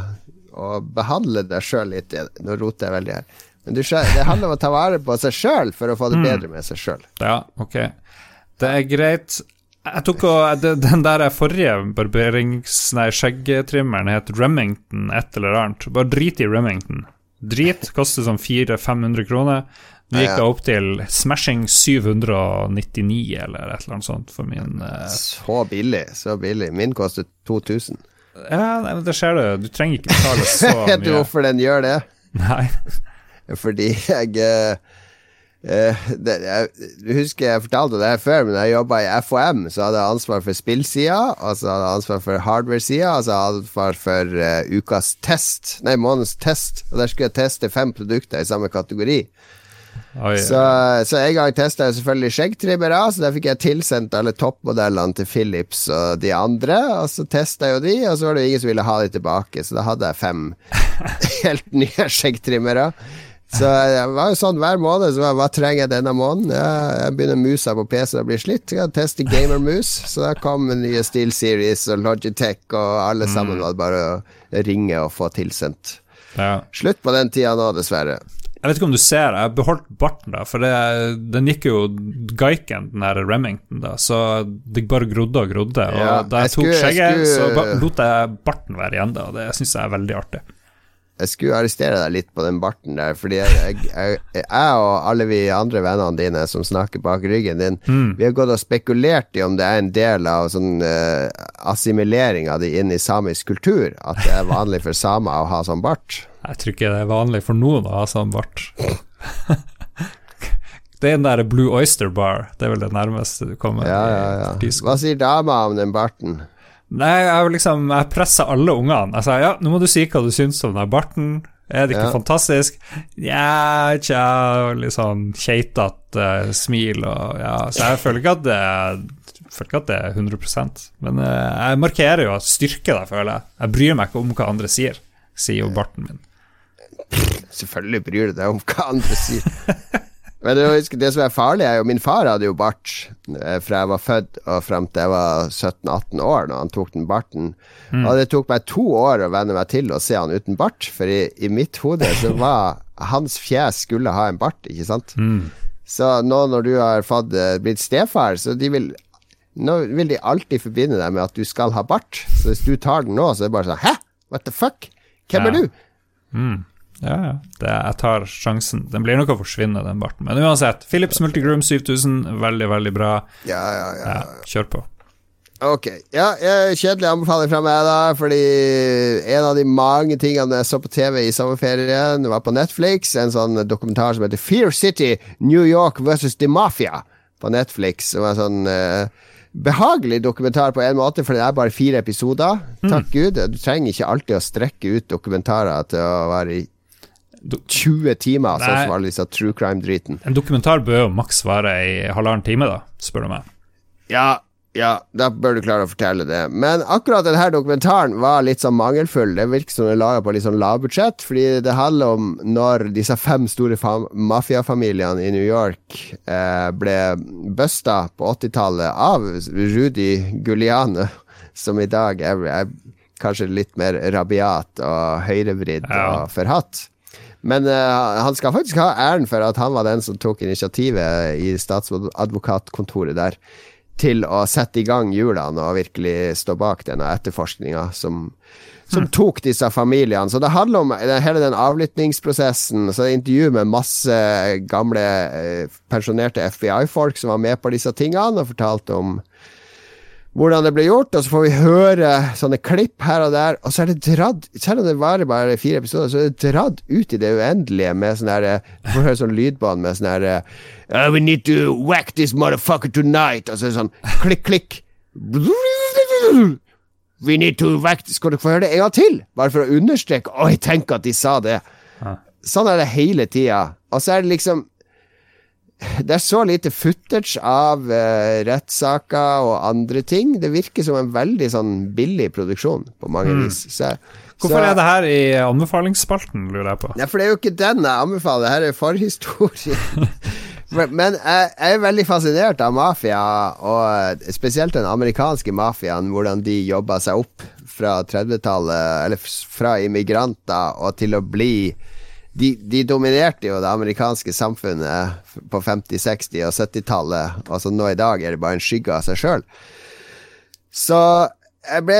og behandle deg sjøl litt Nå roter jeg veldig her. Men du, det handler om å ta vare på seg sjøl for å få det hmm. bedre med seg sjøl. Ja, ok. Det er greit. Jeg tok og, Den der forrige barberings... Nei, skjeggtrimmeren het Remington et eller annet. Bare drit i Remington. Drit. Koster sånn 400-500 kroner. Nå gikk jeg opp til smashing 799 eller et eller annet sånt for min uh... Så billig, så billig. Min koster 2000. Ja, nei, det ser du. Du trenger ikke betale så mye. Vet du hvorfor den gjør det? Nei. Fordi jeg uh, Uh, det, jeg, jeg, husker jeg fortalte det her før, men da jeg jobba i FOM, så hadde jeg ansvar for spillsida, og så hadde jeg ansvar for hardware-sida, og så hadde jeg ansvar for uh, ukas test, nei, månedens test. Og der skulle jeg teste fem produkter i samme kategori. Oi, så, så, en gang testa jeg selvfølgelig skjeggtrimmere, så der fikk jeg tilsendt alle toppmodellene til Philips og de andre, og så testa jeg jo de, og så var det jo ingen som ville ha de tilbake, så da hadde jeg fem helt nye skjeggtrimmere. Så det var jo sånn hver måned. Så hva trenger jeg denne måneden? Ja, jeg begynner musa på PC og bli slitt. Jeg teste gamermus. Så da kom nye Steel Series og Logitech, og alle mm. sammen var det bare å ringe og få tilsendt. Ja. Slutt på den tida nå, dessverre. Jeg vet ikke om du ser, jeg beholdt barten, da, for det, den gikk jo gaiken, den der Remington, da, så det bare grodde og grodde. Og ja, da jeg, jeg tok skjegget, så lot jeg barten være igjen, da, og det syns jeg er veldig artig jeg skulle arrestere deg litt på den barten der, fordi jeg, jeg, jeg, og alle vi andre vennene dine som snakker bak ryggen din, mm. vi har gått og spekulert i om det er en del av sånn uh, assimilering av det inn i samisk kultur, at det er vanlig for samer å ha sånn bart. Jeg tror ikke det er vanlig for noen å ha sånn bart. det er den der Blue Oyster Bar, det er vel det nærmeste du kommer. Ja, ja, ja. Hva sier dama om den barten? Nei, jeg liksom Jeg pressa alle ungene. Jeg sa ja, nå må du si hva du syns om den barten. Er det ikke ja. fantastisk? Ja, tja Litt sånn keitete uh, smil og ja Så jeg føler ikke at det føler ikke at det er 100 Men uh, jeg markerer jo at styrke det, føler jeg. Jeg bryr meg ikke om hva andre sier, sier jo barten min. Selvfølgelig bryr du deg om hva andre sier. Men det, som er farlig, er jo Min far hadde jo bart eh, fra jeg var født og frem til jeg var 17-18 år, når han tok den barten. Mm. Og det tok meg to år å venne meg til å se han uten bart, for i, i mitt hode så var hans fjes skulle ha en bart, ikke sant? Mm. Så nå når du har fått, eh, blitt stefar, så de vil nå vil de alltid forbinde deg med at du skal ha bart. Så hvis du tar den nå, så er det bare sånn Hæ? What the fuck? Hvem ja. er du? Mm. Ja, ja. Det, jeg tar sjansen. Den blir nok å forsvinne, den barten. Men uansett, Philips Multigroom 7000, veldig, veldig bra. Ja, ja, ja, ja. Kjør på. Ok. Ja, kjedelig anbefaling fra meg, da. Fordi en av de mange tingene jeg så på TV i sommerferien, var på Netflix. En sånn dokumentar som heter Fear City, New York versus The Mafia på Netflix. Som en sånn uh, behagelig dokumentar på en måte, for det er bare fire episoder. Takk mm. Gud. Du trenger ikke alltid å strekke ut dokumentarer til å være i 20 timer, sånn som alle disse true crime-driten. En dokumentar bør jo maks vare i halvannen time, da, spør du meg. Ja, ja, da bør du klare å fortelle det. Men akkurat denne dokumentaren var litt sånn mangelfull. Det virker som den er laga på litt sånn lavbudsjett, fordi det handler om når disse fem store mafiafamiliene i New York eh, ble busta på 80-tallet av Rudy Guliane, som i dag er, er kanskje litt mer rabiat og høyrevridd ja. og forhatt. Men uh, han skal faktisk ha æren for at han var den som tok initiativet i statsadvokatkontoret der. til å sette i gang hjulene og virkelig stå bak denne etterforskninga som, som tok disse familiene. Så det handler om hele den avlyttingsprosessen. Så det er intervju med masse gamle eh, pensjonerte FBI-folk som var med på disse tingene, og fortalte om hvordan det ble gjort, og så får vi høre sånne klipp her og der, og så er det dratt Selv om det varer bare fire episoder, så er det dratt ut i det uendelige med sånn herre Du får høre sånn lydbånd med sånn herre uh, We need to whack this motherfucker tonight, og så er det sånn klikk, klikk We need to whack Skal du få høre det en gang til? Bare for å understreke Oi, tenk at de sa det. Sånn er det hele tida. Og så er det liksom det er så lite footage av uh, rettssaker og andre ting. Det virker som en veldig sånn billig produksjon på mange Mm. vis. Så, Hvorfor så, er det her i anbefalingsspalten, lurer jeg på? Nei, for det er jo ikke den jeg anbefaler. Her er forhistorie. Men- jeg, jeg er veldig fascinert av mafia, og spesielt den amerikanske mafiaen. Hvordan de jobba seg opp fra 30-tallet, eller fra immigranter, og til å bli de, de dominerte jo det amerikanske samfunnet på 50-, 60- og 70-tallet. Altså nå i dag er det bare en skygge av seg sjøl. Så jeg ble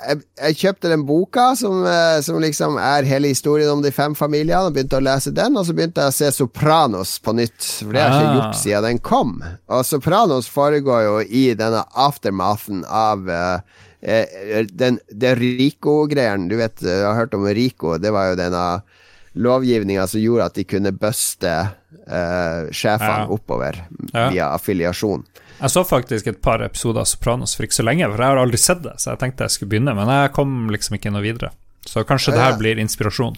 jeg, jeg kjøpte den boka som, eh, som liksom er hele historien om de fem familiene, og begynte å lese den. Og så begynte jeg å se Sopranos på nytt, for det har jeg ikke Ah. gjort siden den kom. Og Sopranos foregår jo i denne aftermathen av uh, den, det Rico-greien. Du vet, du har hørt om Rico. Det var jo denne lovgivninga som gjorde at de kunne buste uh, sjefene Ja. oppover Ja. via affiliasjon. Jeg så faktisk et par episoder av Sopranos for ikke så lenge, for jeg har aldri sett det, så jeg tenkte jeg skulle begynne, men jeg kom liksom ikke noe videre. Så kanskje det Ja. her blir inspirasjon.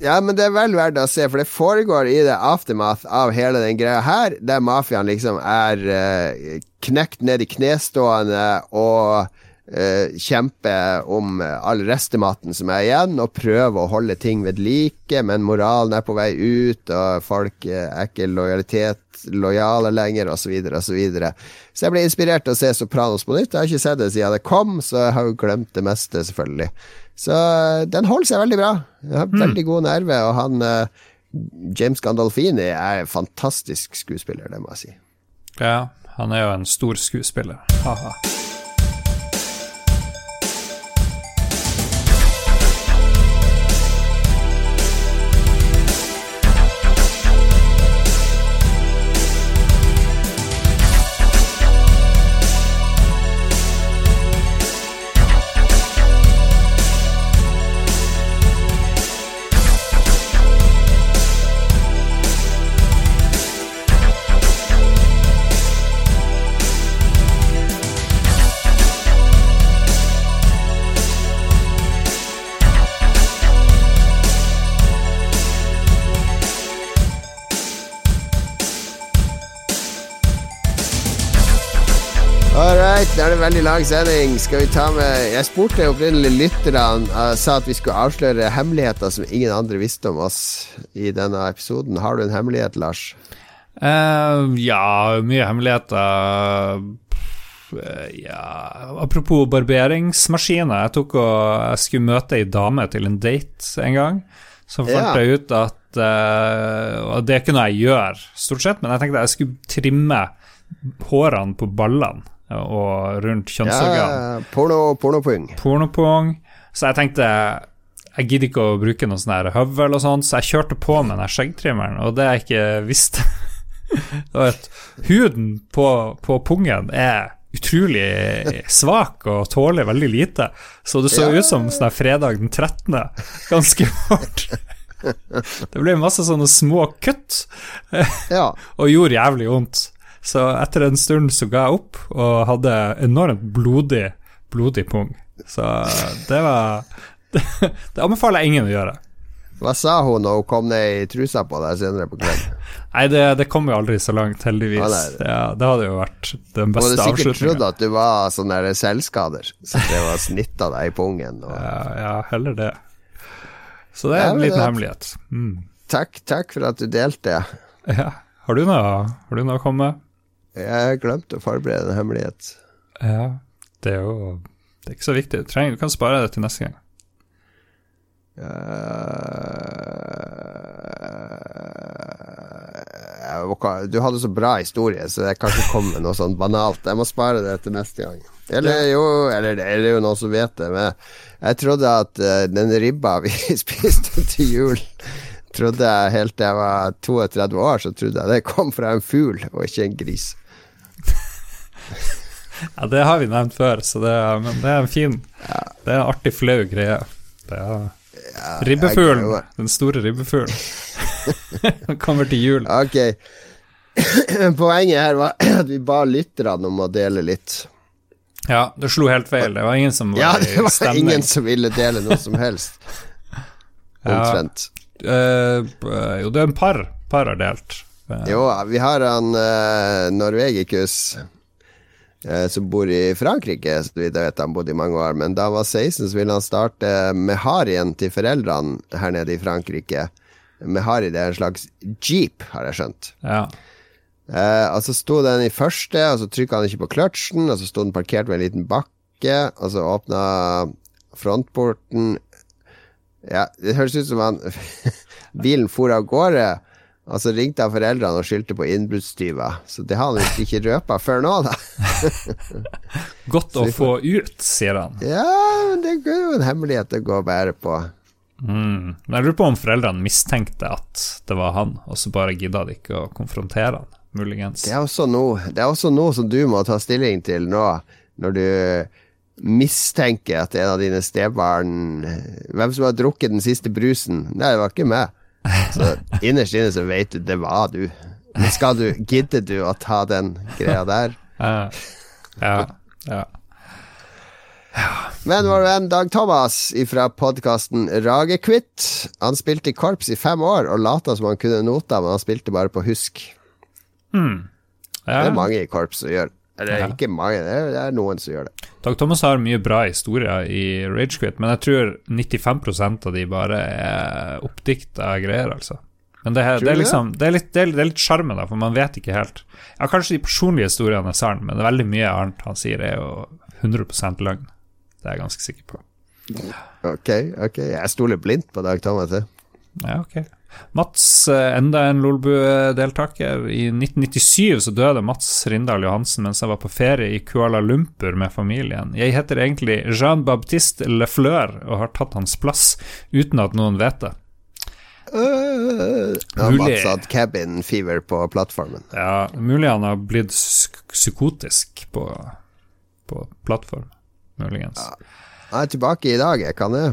Ja, men det er vel verdt å se, for det foregår i det aftermath av hele den greia her, der mafiaen liksom er eh, knekt ned i knestående og eh, kjemper om all restematen som er igjen, og prøve å holde ting ved like, men moralen er på vei ut, og folk eh, er ikke lojalitet lojale lenger, osv., osv. Så, videre. så jeg ble inspirert til å se Sopranos på nytt. Jeg har ikke sett det siden det kom, så jeg har jo glemt det meste, selvfølgelig. Så eh, den holder seg veldig bra. Jeg har veldig god nerve, og han James Gandolfini er en fantastisk skuespiller, det må jeg si. Ja, han er jo en stor skuespiller. Haha. Er det veldig lang sending. Skal vi ta med Jeg spurte opprinnelig lytterne uh, sa at vi skulle avsløre hemmeligheter som ingen andre visste om oss i denne episoden. Har du en hemmelighet, Lars? Uh, ja, mye hemmeligheter. Uh, Ja Apropos barberingsmaskiner. Jeg tok og jeg skulle møte ei dame til en date en gang. Så fant Ja. jeg ut at uh, Og det noe jeg gjør, stort sett, men jeg tenkte jeg skulle trimme hårene på ballene og rundt kjønnsorgan. Ja, porno, pornopung. pornopong. Så jeg tenkte jeg gidder ikke å bruke noe sånn høvel og sånn, så jeg kjørte på med den skjeggtrimmeren, og det jeg ikke visste var at huden på, på pungen er utrolig svak og tåler veldig lite. Så det så Ja. ut som sånn fredag den 13. Ganske fort. Det ble masse sånne små kutt Ja. og gjorde jævlig vondt. Så etter en stund så ga jeg opp og hadde enormt blodig, blodig pung. Så det var Det, det anbefaler jeg ingen å gjøre. Hva sa hun når hun kom ned i trusa på deg senere på kvelden? Nei, det, det kom jo aldri så langt, heldigvis. Å, det, Ja, det hadde jo vært den Hun beste hadde sikkert trodd at du var sånn der selvskader, så det var snitta deg i pungen. Og... Ja, ja, heller det. Så det Ja, er en liten det- hemmelighet. Mm. Takk, takk for at du delte. Ja. Har du noe Har du noe å komme med? Jeg glemte å forberede en hemmelighet. Ja, det er jo Det er ikke så viktig. Du, trenger, du kan spare det til neste gang. Eh, du hadde så bra historie, så jeg kan ikke komme med noe sånn banalt. Jeg må spare det til neste gang. Eller jo, eller det er jo noen som vet det, men jeg trodde at eh, den ribba vi spiste til jul Trodde jeg helt til jeg var 32 år, så trodde jeg det kom fra en fugl og ikke en gris. Ja, det har vi nevnt før, så det men det er en fin Det er en artig, flau greie. Det er Ribbefuglen. jeg- Den store ribbefuglen. Den kommer til jul. Ok. Poenget her var at vi ba lytterne om å dele litt. Ja, det slo helt feil. Det var ingen som var Ja, det var stemning. ingen som ville dele noe som helst. Ja. Omtrent. Ja. Uh, jo, det er en par. Par har delt. Eh, Jo, vi har han uh, Norvegicus eh, som bor i Frankrike. Så vidt jeg vet han bodde i mange år. Men da han var 16, så ville han starte Meharien til foreldrene her nede i Frankrike. Mehari det er en slags jeep, har jeg skjønt. ja. Eh, og så sto den i første, og så trykka han ikke på kløtsjen, og så sto den parkert ved en liten bakke, og så åpna frontporten Ja, det høres ut som han Bilen for av gårde, og så ringte han foreldrene og skyldte på innbruddstyver. Så det har han visst ikke røpa før nå, da. Godt å få ut, sier han. Ja, men det er jo en hemmelighet å gå og bære på. Mm. Men jeg lurer på om foreldrene mistenkte at det var han, og så bare gidda de ikke å konfrontere han, muligens. Det er også noe, det er også noe som du må ta stilling til nå, når du mistenker at en av dine stebarn Hvem som har drukket den siste brusen? Nei, det var ikke meg. Så innerst inne så vet du det var du. Men skal du Gidder du å ta den greia der? Ja. ja. ja. Men vår venn Dag Thomas fra podkasten Ragekvitt. Han spilte i korps i fem år og lata som han kunne nota, men han spilte bare på husk. Det ja. er mange i korps som gjør Eller Ja. ikke mange, det er, det er noen som gjør det. Dag Thomas har mye bra historier i Ragequit, men jeg tror 95% av de bare er oppdikta greier, altså. Men det, her, det er liksom Det er litt, det er, er litt sjarmen, da, for man vet ikke helt. Ja, kanskje de personlige historiene er sann, men veldig mye annet han sier, er jo 100% løgn. Det er jeg ganske sikker på. Ok, ok. Jeg stoler blindt på Dag Thomas. jeg. Ja, ok. Mats, eh, enda en Lolbu-deltaker. I 1997 så døde Mats Rindal Johansen mens han var på ferie i Kuala Lumpur med familien. Jeg heter egentlig Jean-Baptiste Lefleur og har tatt hans plass uten at noen vet det. Uh, ja, Mulig. Mats hadde cabin fever på plattformen. Ja, mulig han har blitt psyk psykotisk på, på plattform. Muligens. Han er tilbake i dag, jeg kan det.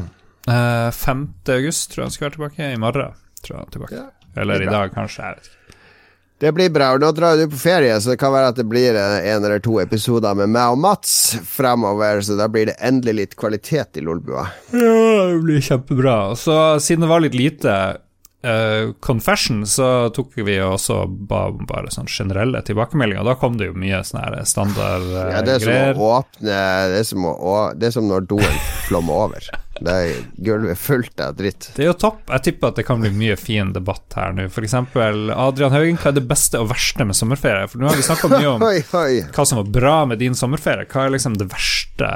Eh, 5. august tror jeg han skal være tilbake. I morgen tror jeg tilbake. Ja, Eller er i dag, kanskje. Jeg vet ikke. Det blir bra. og Nå drar du på ferie, så det kan være at det blir eh, en eller to episoder med meg og Mats fremover, så da blir det endelig litt kvalitet i Lolbua. Ja, det blir kjempebra. Så siden det var litt lite uh, confession, så tok vi også ba bare sånn generelle tilbakemeldinger. Da kom det jo mye sånne her standard eh, Ja, det er som greier. å åpne Det er som, å- det er som når doen flommer over. Det er gulvet fullt av dritt. Det er jo topp. Jeg tipper at det kan bli mye fin debatt her nå. Eksempel Adrian Haugen, hva er det beste og verste med sommerferie? For nå har vi snakka mye om Oi, oi. hva som var bra med din sommerferie. Hva er liksom det verste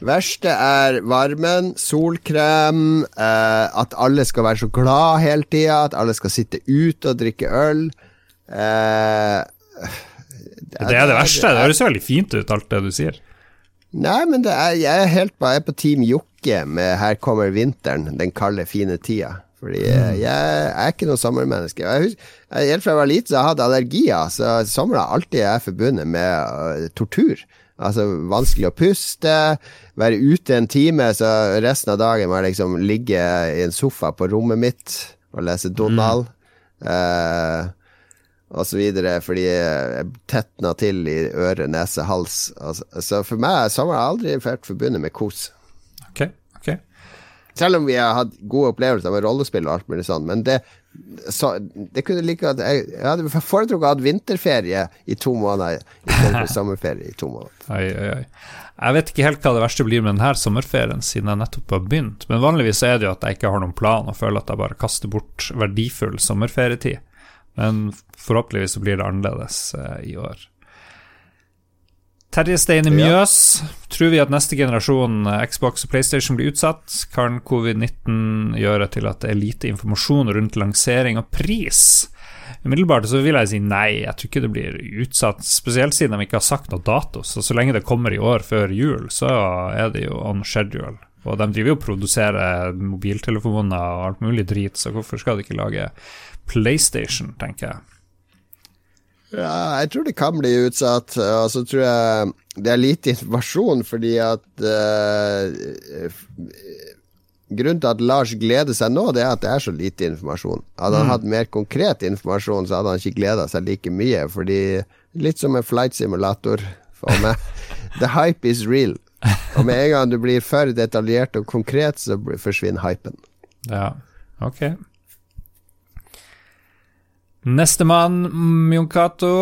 Verste er varmen, solkrem, eh, at alle skal være så glad hele tida, at alle skal sitte ute og drikke øl. Eh, Det er det verste. Det høres jo veldig fint ut, alt det du sier. Nei, men det er, jeg er helt bare er på Team Jokke med 'Her kommer vinteren', den kalde, fine tida. Fordi jeg, jeg, er ikke noe sommermenneske. Jeg husker, helt fra jeg var liten, så jeg hadde allergier, så sommer er alltid jeg forbundet med eh, tortur. Altså vanskelig å puste, være ute en time, så resten av dagen må jeg liksom ligge i en sofa på rommet mitt og lese Donald. Eh, og videre, fordi jeg tetna til i øre, nese, hals. Altså, så for meg er sommer aldri vært forbundet med kos. Ok, ok. Selv om vi har hatt gode opplevelser med rollespill og alt mulig sånn, men det så, det kunne like at Jeg, jeg hadde foretrukket å ha vinterferie i to måneder istedenfor sommerferie i to måneder. Oi, oi, oi. Jeg vet ikke helt hva det verste blir med denne sommerferien, siden jeg nettopp har begynt. Men vanligvis er det jo at jeg ikke har noen plan, og føler at jeg bare kaster bort verdifull sommerferietid. Men forhåpentligvis så blir det annerledes eh, i år. Terje Steine Mjøs, tror vi at neste generasjon eh, Xbox og PlayStation blir utsatt? Kan covid-19 gjøre til at det er lite informasjon rundt lansering og pris? umiddelbart så vil jeg si nei. Jeg tror ikke det blir utsatt, spesielt siden de ikke har sagt noe dato. Så så lenge det kommer i år før jul, så er det jo on schedule. Og de driver jo og produserer mobiltelefoner og alt mulig drit, så hvorfor skal de ikke lage PlayStation, tenker jeg. Ja, jeg tror det kan bli utsatt. Og så tror jeg det er lite informasjon, fordi at uh, Grunnen til at Lars gleder seg nå, det er at det er så lite informasjon. Hadde han mm. hatt mer konkret informasjon, så hadde han ikke gleda seg like mye. Fordi Litt som en flight simulator for meg. The hype is real. Og med en gang du blir for detaljert og konkret, så forsvinner hypen. Ja, ok. Nestemann, Jon Cato.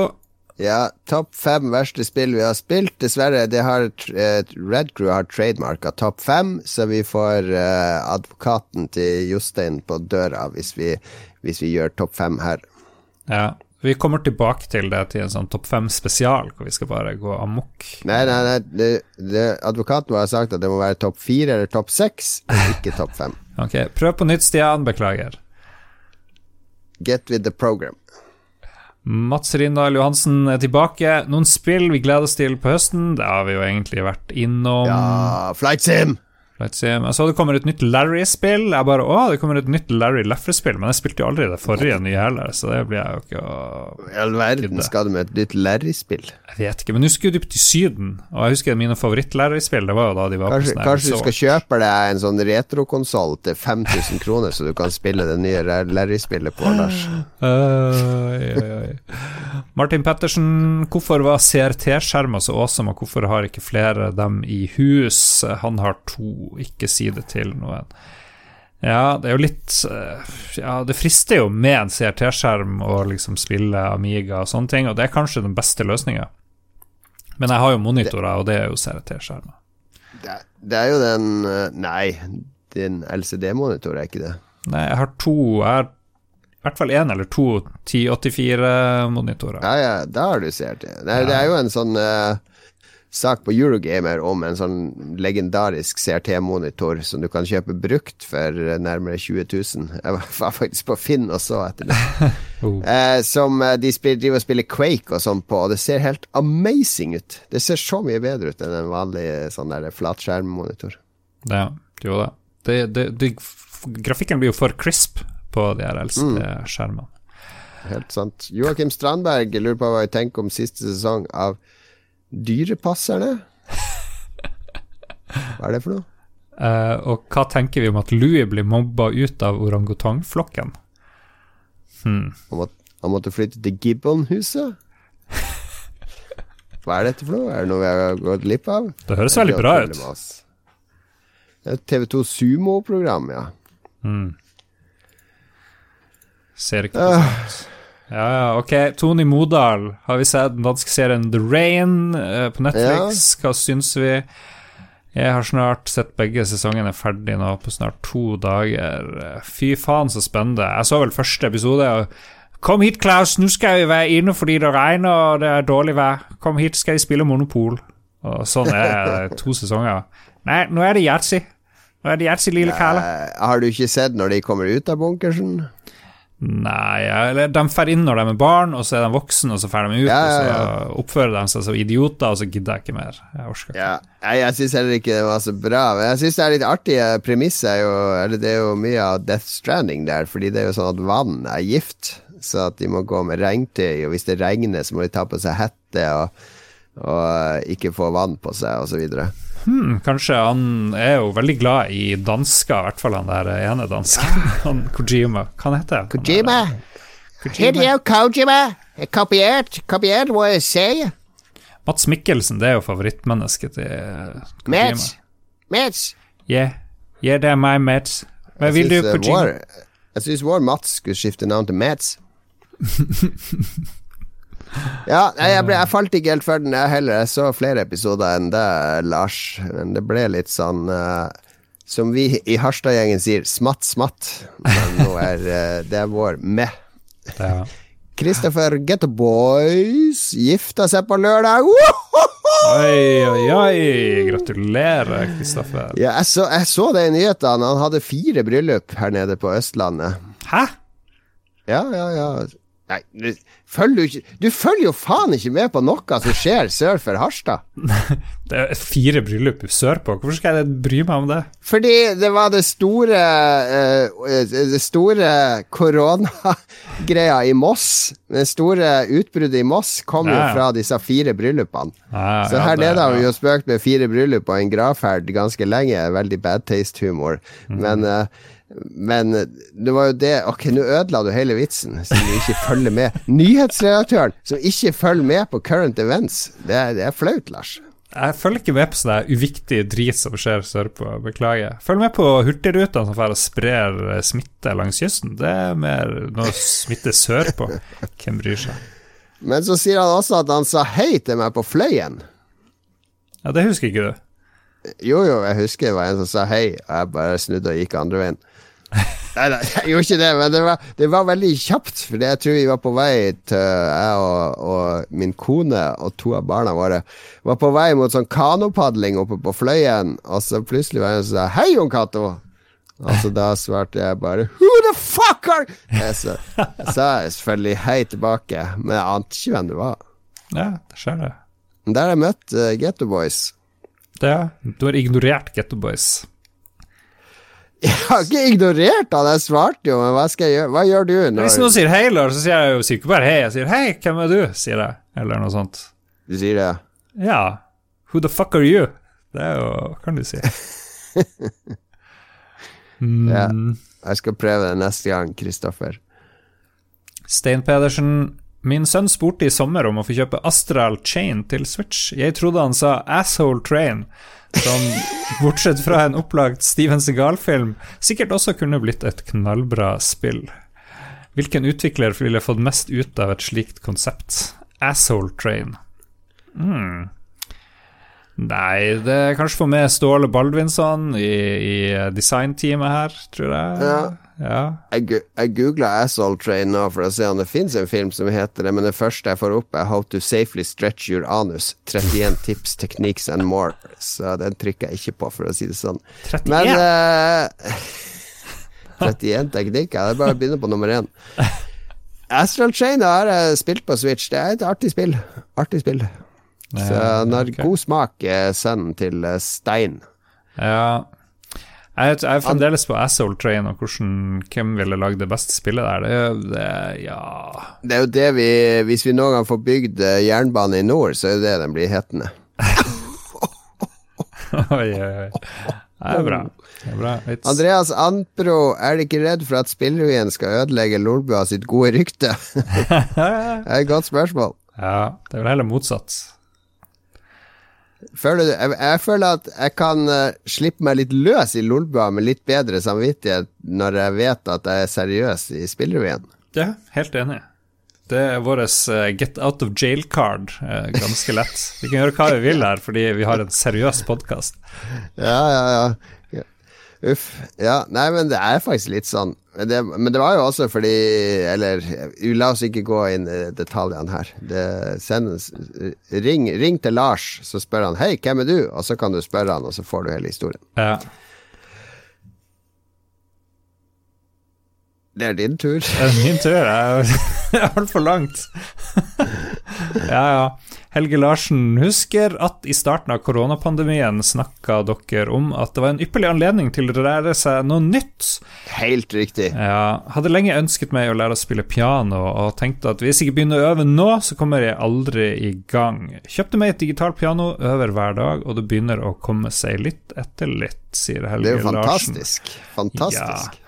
Ja, topp fem verste spill vi har spilt. Dessverre, det har Red Crew har trademarka topp fem, så vi får uh, advokaten til Jostein på døra hvis vi, hvis vi gjør topp fem her. Ja, vi kommer tilbake til det til en sånn topp fem spesial, hvor vi skal bare gå amok. Nei, nei, nei. Det, det, advokaten har sagt at det må være topp fire eller topp seks, ikke topp fem. ok, prøv på nytt, Stian. Beklager. Get with the program. Mats Rindal Johansen er tilbake. Noen spill vi gleder oss til på høsten. Det har vi jo egentlig vært innom. Ja, Flight Sim! Flight Sim. Jeg så det kommer et nytt Larry-spill. Jeg bare Å, det kommer et nytt Larry Leffer-spill, men jeg spilte jo aldri det forrige nye heller, så det blir jeg jo ikke å I all verden skal du med et nytt Larry-spill? Jeg vet ikke, men nå skulle du til Syden, og jeg husker mine favoritt-Larry-spill, det var jo da de var kanskje, på sånn Kanskje du skal kjøpe deg en sånn retrokonsoll til 5000 kroner, så du kan spille det nye Larry-spillet på, Lars? Uh, Martin Pettersen, hvorfor var CRT-skjermer så awesome, og hvorfor har ikke flere dem i hus? Han har to ikke si det til noen. Ja, det er jo litt eh, Ja, det frister jo med en CRT-skjerm å liksom spille Amiga og sånne ting, og det er kanskje den beste løsninga. Men jeg har jo monitorer, og det er jo CRT-skjermer. Det, det, er jo den eh, Nei, din LCD-monitor er ikke det? Nei, jeg har to Jeg har i hvert fall én eller to 1084-monitorer. Ja, ja, da har du CRT. Det, ja. Det er jo en sånn uh, sak på Eurogamer om en sånn legendarisk CRT-monitor som du kan kjøpe brukt for nærmere 20 000. Jeg var faktisk på Finn og så etter det. oh. eh, som eh, de spiller, driver og spiller Quake og sånn på, og det ser helt amazing ut. Det ser så mye bedre ut enn en vanlig sånn der flatskjermmonitor. Ja, jo da. Det, det, det, grafikken blir jo for crisp på de her eldste mm. skjermene. Helt sant. Joakim Strandberg lurer på hva jeg tenker om siste sesong av Dyrepasserne? Hva er det for noe? Uh, og hva tenker vi om at Louis blir mobba ut av orangutangflokken? Hmm. Han, må, han, måtte flytte til Gibbon-huset? Hva er dette for noe? Er det noe vi har gått glipp av? Det høres veldig bra ut. Det er et TV2 Sumo-program, ja. Hmm. Ser ikke på uh. Ja, ja, ok. Tony Modal, har vi sett den danske serien The Rain uh, på Netflix? Ja. Hva syns vi? Jeg har snart sett begge sesongene ferdig nå på snart to dager. Fy faen, så spennende. Jeg så vel første episode. Kom hit, Klaus, nå skal vi være inne fordi det regner og det er dårlig vær. Kom hit, skal vi spille Monopol. Og sånn er det to sesonger. Nei, nå er det yatzy. Nå er det yatzy, lille Kalle. Har du ikke sett når de kommer ut av bunkersen? Nei, eller de drar inn når de er barn, og så er de voksne, og så drar de ut, ja, ja, ja. og så oppfører de seg som idioter, og så gidder jeg ikke mer. Jeg orker ikke. Ja, jeg syns heller ikke det var så bra, men jeg syns det er litt artige Premisset er jo Eller det er jo mye av Death Stranding der, fordi det er jo sånn at vann er gift, så at de må gå med regntøy, og hvis det regner, så må de ta på seg hette og, og ikke få vann på seg, og så videre. Hmm, kanskje han er jo veldig glad i dansker, i hvert fall han der ene dansken. han Kojima. Hva heter han? Kojima. Hideo Kojima. Kopiert, kopiert hva jeg sier. Mats Mikkelsen, det er jo favorittmennesket til Kojima. Mats. Mats. Yeah. yeah, det er meg, Mats. Hva vil du, Kojima? Jeg syns vår Mats skulle skifte navn til Mats. Ja, jeg, ble, jeg, falt ikke helt for den, jeg heller. Jeg så flere episoder enn det, Lars. Men det ble litt sånn uh, Som vi i Harstad-gjengen sier, smatt, smatt. Men nå er uh, det er vår med. Ja. Christopher Getto Boys gifta seg på lørdag. Oi, oi, oi. Gratulerer, Kristoffer. Ja, jeg, så, jeg så det i nyhetene. Han hadde fire bryllup her nede på Østlandet. Hæ? Ja, ja, ja. Nei, du følger, jo ikke, du følger jo faen ikke med på noe som skjer sør for Harstad. Det er fire bryllup sørpå. Hvorfor skal jeg bry meg om det? Fordi det var det store eh, Det store koronagreia i Moss. Det store utbruddet i Moss kom Ja, jo fra disse fire bryllupene. Ja, Så ja, her det- nede vi har jo spøkt med fire bryllup og en gravferd ganske lenge. Veldig bad taste-humor. Mm. Men, eh, men det var jo det Ok, nå ødela du hele vitsen, siden du ikke følger med. Nyhetsredaktøren som ikke følger med på current events. Det er, det er flaut, Lars. Jeg følger ikke med på sånn uviktig drit som skjer sørpå, beklager. Følg med på hurtigrutene som og sprer eh, smitte langs kysten. Det er mer noe smitte sørpå. Hvem bryr seg? Men så sier han også at han sa hei til meg på Fløyen. Ja, Det husker ikke du. Jo, jo, jeg husker det var en som sa hei, og jeg bare snudde og gikk andre veien. Nei, nei, jeg gjorde ikke det, men det var, det var veldig kjapt. For jeg tror vi var på vei til Jeg og, og min kone og to av barna våre var på vei mot sånn kanopadling oppe på Fløyen, og så plutselig var det en som sa 'Hei, Jon Cato'. Altså, da svarte jeg bare 'Who the fuck are Jeg sa, sa jeg selvfølgelig hei tilbake, men jeg ante ikke hvem det var. Ja, det skjer det. Der har jeg møtt uh, Getto Boys. ja. Du har ignorert Getto Boys. Jeg har ikke ignorert han, jeg svarte jo, men hva skal jeg gjøre? Hva gjør du når Hvis noen sier hei, Lars, så sier jeg jo sier ikke bare hei. Jeg sier hei, hvem er du? sier jeg. Eller noe sånt. du sier det? Ja. Who the fuck are you? Det er jo Kan du si. Mm. Ja. Jeg skal prøve det neste gang, Kristoffer. Stein Pedersen. Min sønn spurte i sommer om å få kjøpe Astral Chain til Switch. Jeg trodde han sa Asshole Train, som bortsett fra en opplagt Steven Segal-film, sikkert også kunne blitt et knallbra spill. Hvilken utvikler ville fått mest ut av et slikt konsept? Asshole Train. Mm. Nei, det er kanskje for meg Ståle Baldvinsson i, i designteamet her, tror jeg. Ja. Ja. Jeg, jeg googla Asshole Train nå for å se om det fins en film som heter det, men det første jeg får opp, er How to safely stretch your anus. 31 tips, techniques and more. Så den trykker jeg ikke på, for å si det sånn. 31. Men uh, 31 teknikker, det er bare å begynne på nummer én. Astral Chain har jeg spilt på Switch. Det er et artig spill. Artig spill. Så han har okay. god smak, sønnen til eh, Stein. Ja. Jeg, jeg er fremdeles på Asshole Train og hvordan, hvem ville lagd det beste spillet der. Det, det, ja Det er jo det vi Hvis vi noen gang får bygd eh, jernbane i nord, så er det det den blir hetende. Oi, oi, oi. Det er bra. Det er bra. Andreas Anpro, er du ikke redd for at spillrevyen skal ødelegge Lolbua sitt gode rykte? det er et godt spørsmål. ja, det er vel heller motsatt. Føler du, jeg, jeg føler at jeg kan uh, slippe meg litt løs i Lolbua med litt bedre samvittighet når jeg vet at jeg er seriøs i spillrevyen. Ja, helt enig. Det er vår uh, get out of jail-card. uh, ganske lett. Vi kan gjøre hva vi vil her, fordi vi har en seriøs podkast. Ja, ja, ja. Uff. Ja, nei, men det er faktisk litt sånn. Men det, men det var jo også fordi Eller la oss ikke gå inn i detaljene her. Det sendes, ring, ring til Lars, så spør han 'Hei, hvem er du?' Og så kan du spørre han, og så får du hele historien. Ja. Det er din tur. Det er min tur. Det er altfor langt. ja, ja. Helge Larsen husker at i starten av koronapandemien snakka dere om at det var en ypperlig anledning til å lære seg noe nytt. Helt riktig. Ja, hadde lenge ønsket meg å lære å spille piano, og tenkte at hvis jeg ikke begynner å øve nå, så kommer jeg aldri i gang. Kjøpte meg et digitalt piano, øver hver dag, og det begynner å komme seg litt etter litt, sier Helge Larsen. Det er jo Larsen. fantastisk. Fantastisk.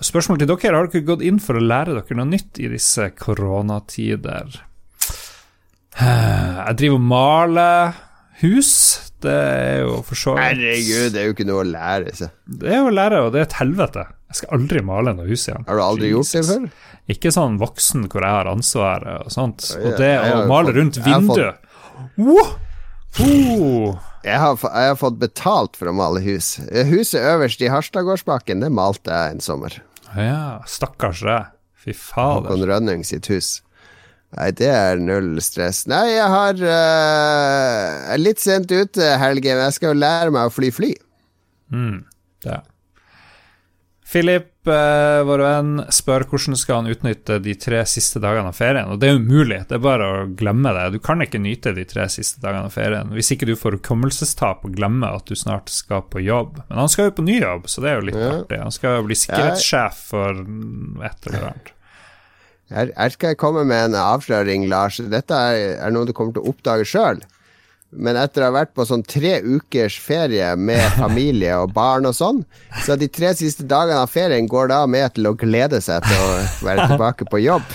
Spørsmål til dere, har dere gått inn for å lære dere noe nytt i disse koronatider? Jeg driver og maler hus. Det er jo for så vidt Herregud, det er jo ikke noe å lære seg. Det er jo å lære, og det er et helvete. Jeg skal aldri male noe hus igjen. Har du aldri gjort det før? Ikke sånn voksen hvor jeg har ansvaret og sånt. Og det å male rundt vinduet Wow! Oh. Jeg har, jeg har fått betalt for å male hus. Huset øverst i Harstadgårdsbakken, det malte jeg en sommer. Ja, stakkars deg. Fy Håkon. Rønning sitt hus. Nei, det er null stress. Nei, jeg har uh, er litt sent ute, Helge, men jeg skal jo lære meg å fly fly. Ja. Philip uh, vår venn, spør hvordan skal han utnytte de tre siste dagene av ferien. Og det er umulig, det er bare å glemme det. Du kan ikke nyte de tre siste dagene av ferien hvis ikke du får hukommelsestap og glemmer at du snart skal på jobb. Men han skal jo på ny jobb, så det er jo litt ja. artig. Han skal bli sikkerhetssjef for et eller annet. Her, her, skal jeg komme med en avsløring, Lars. Dette er, er noe du kommer til å oppdage sjøl. Men etter å ha vært på sånn tre ukers ferie med familie og barn og sånn, så de tre siste dagene av ferien går da med til å glede seg til å være tilbake på jobb.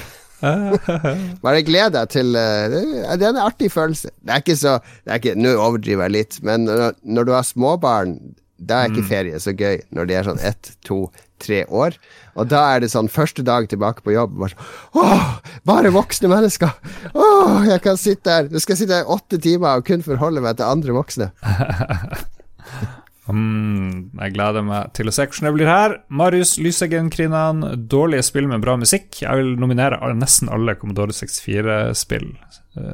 Bare gled deg til uh, Det er en artig følelse. Det er ikke så Nå overdriver jeg litt, men når, når du har småbarn, da er ikke mm. ferie så gøy når de er sånn ett, to, tre år. Og da er det sånn første dag tilbake på jobb bare sånn Åh, bare voksne mennesker! Åh, jeg kan sitte her Nå skal jeg sitte her åtte timer og kun forholde meg til andre voksne. Mm, jeg gleder meg til å se hvordan det blir her. Marius Lyseggen Krinan, dårlige spill med bra musikk. Jeg vil nominere nesten alle Commodore 64-spill.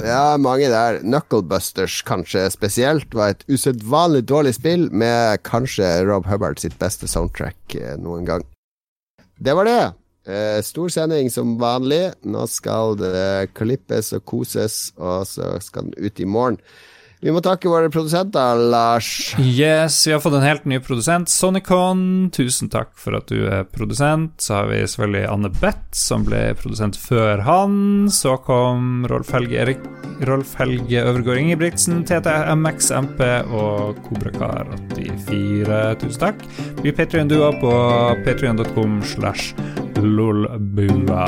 Ja, mange der. Knucklebusters kanskje spesielt var et usedvanlig dårlig spill med kanskje Rob Hubbard sitt beste soundtrack eh, noen gang. Det var det. Eh, stor sending som vanlig. Nå skal det klippes og koses, og så skal den ut i morgen. Vi må takke våre produsenter, Lars. Yes, vi har fått en helt ny produsent, Sonicon. Tusen takk for at du er produsent. Så har vi selvfølgelig Anne Beth, som ble produsent før han. Så kom Rolf Helge Erik Rolf Helge Øvergård Ingebrigtsen, TTMX MP og Kobrakar84. Tusen takk. Bli Patrion-dua på patrion.com slash lolbua.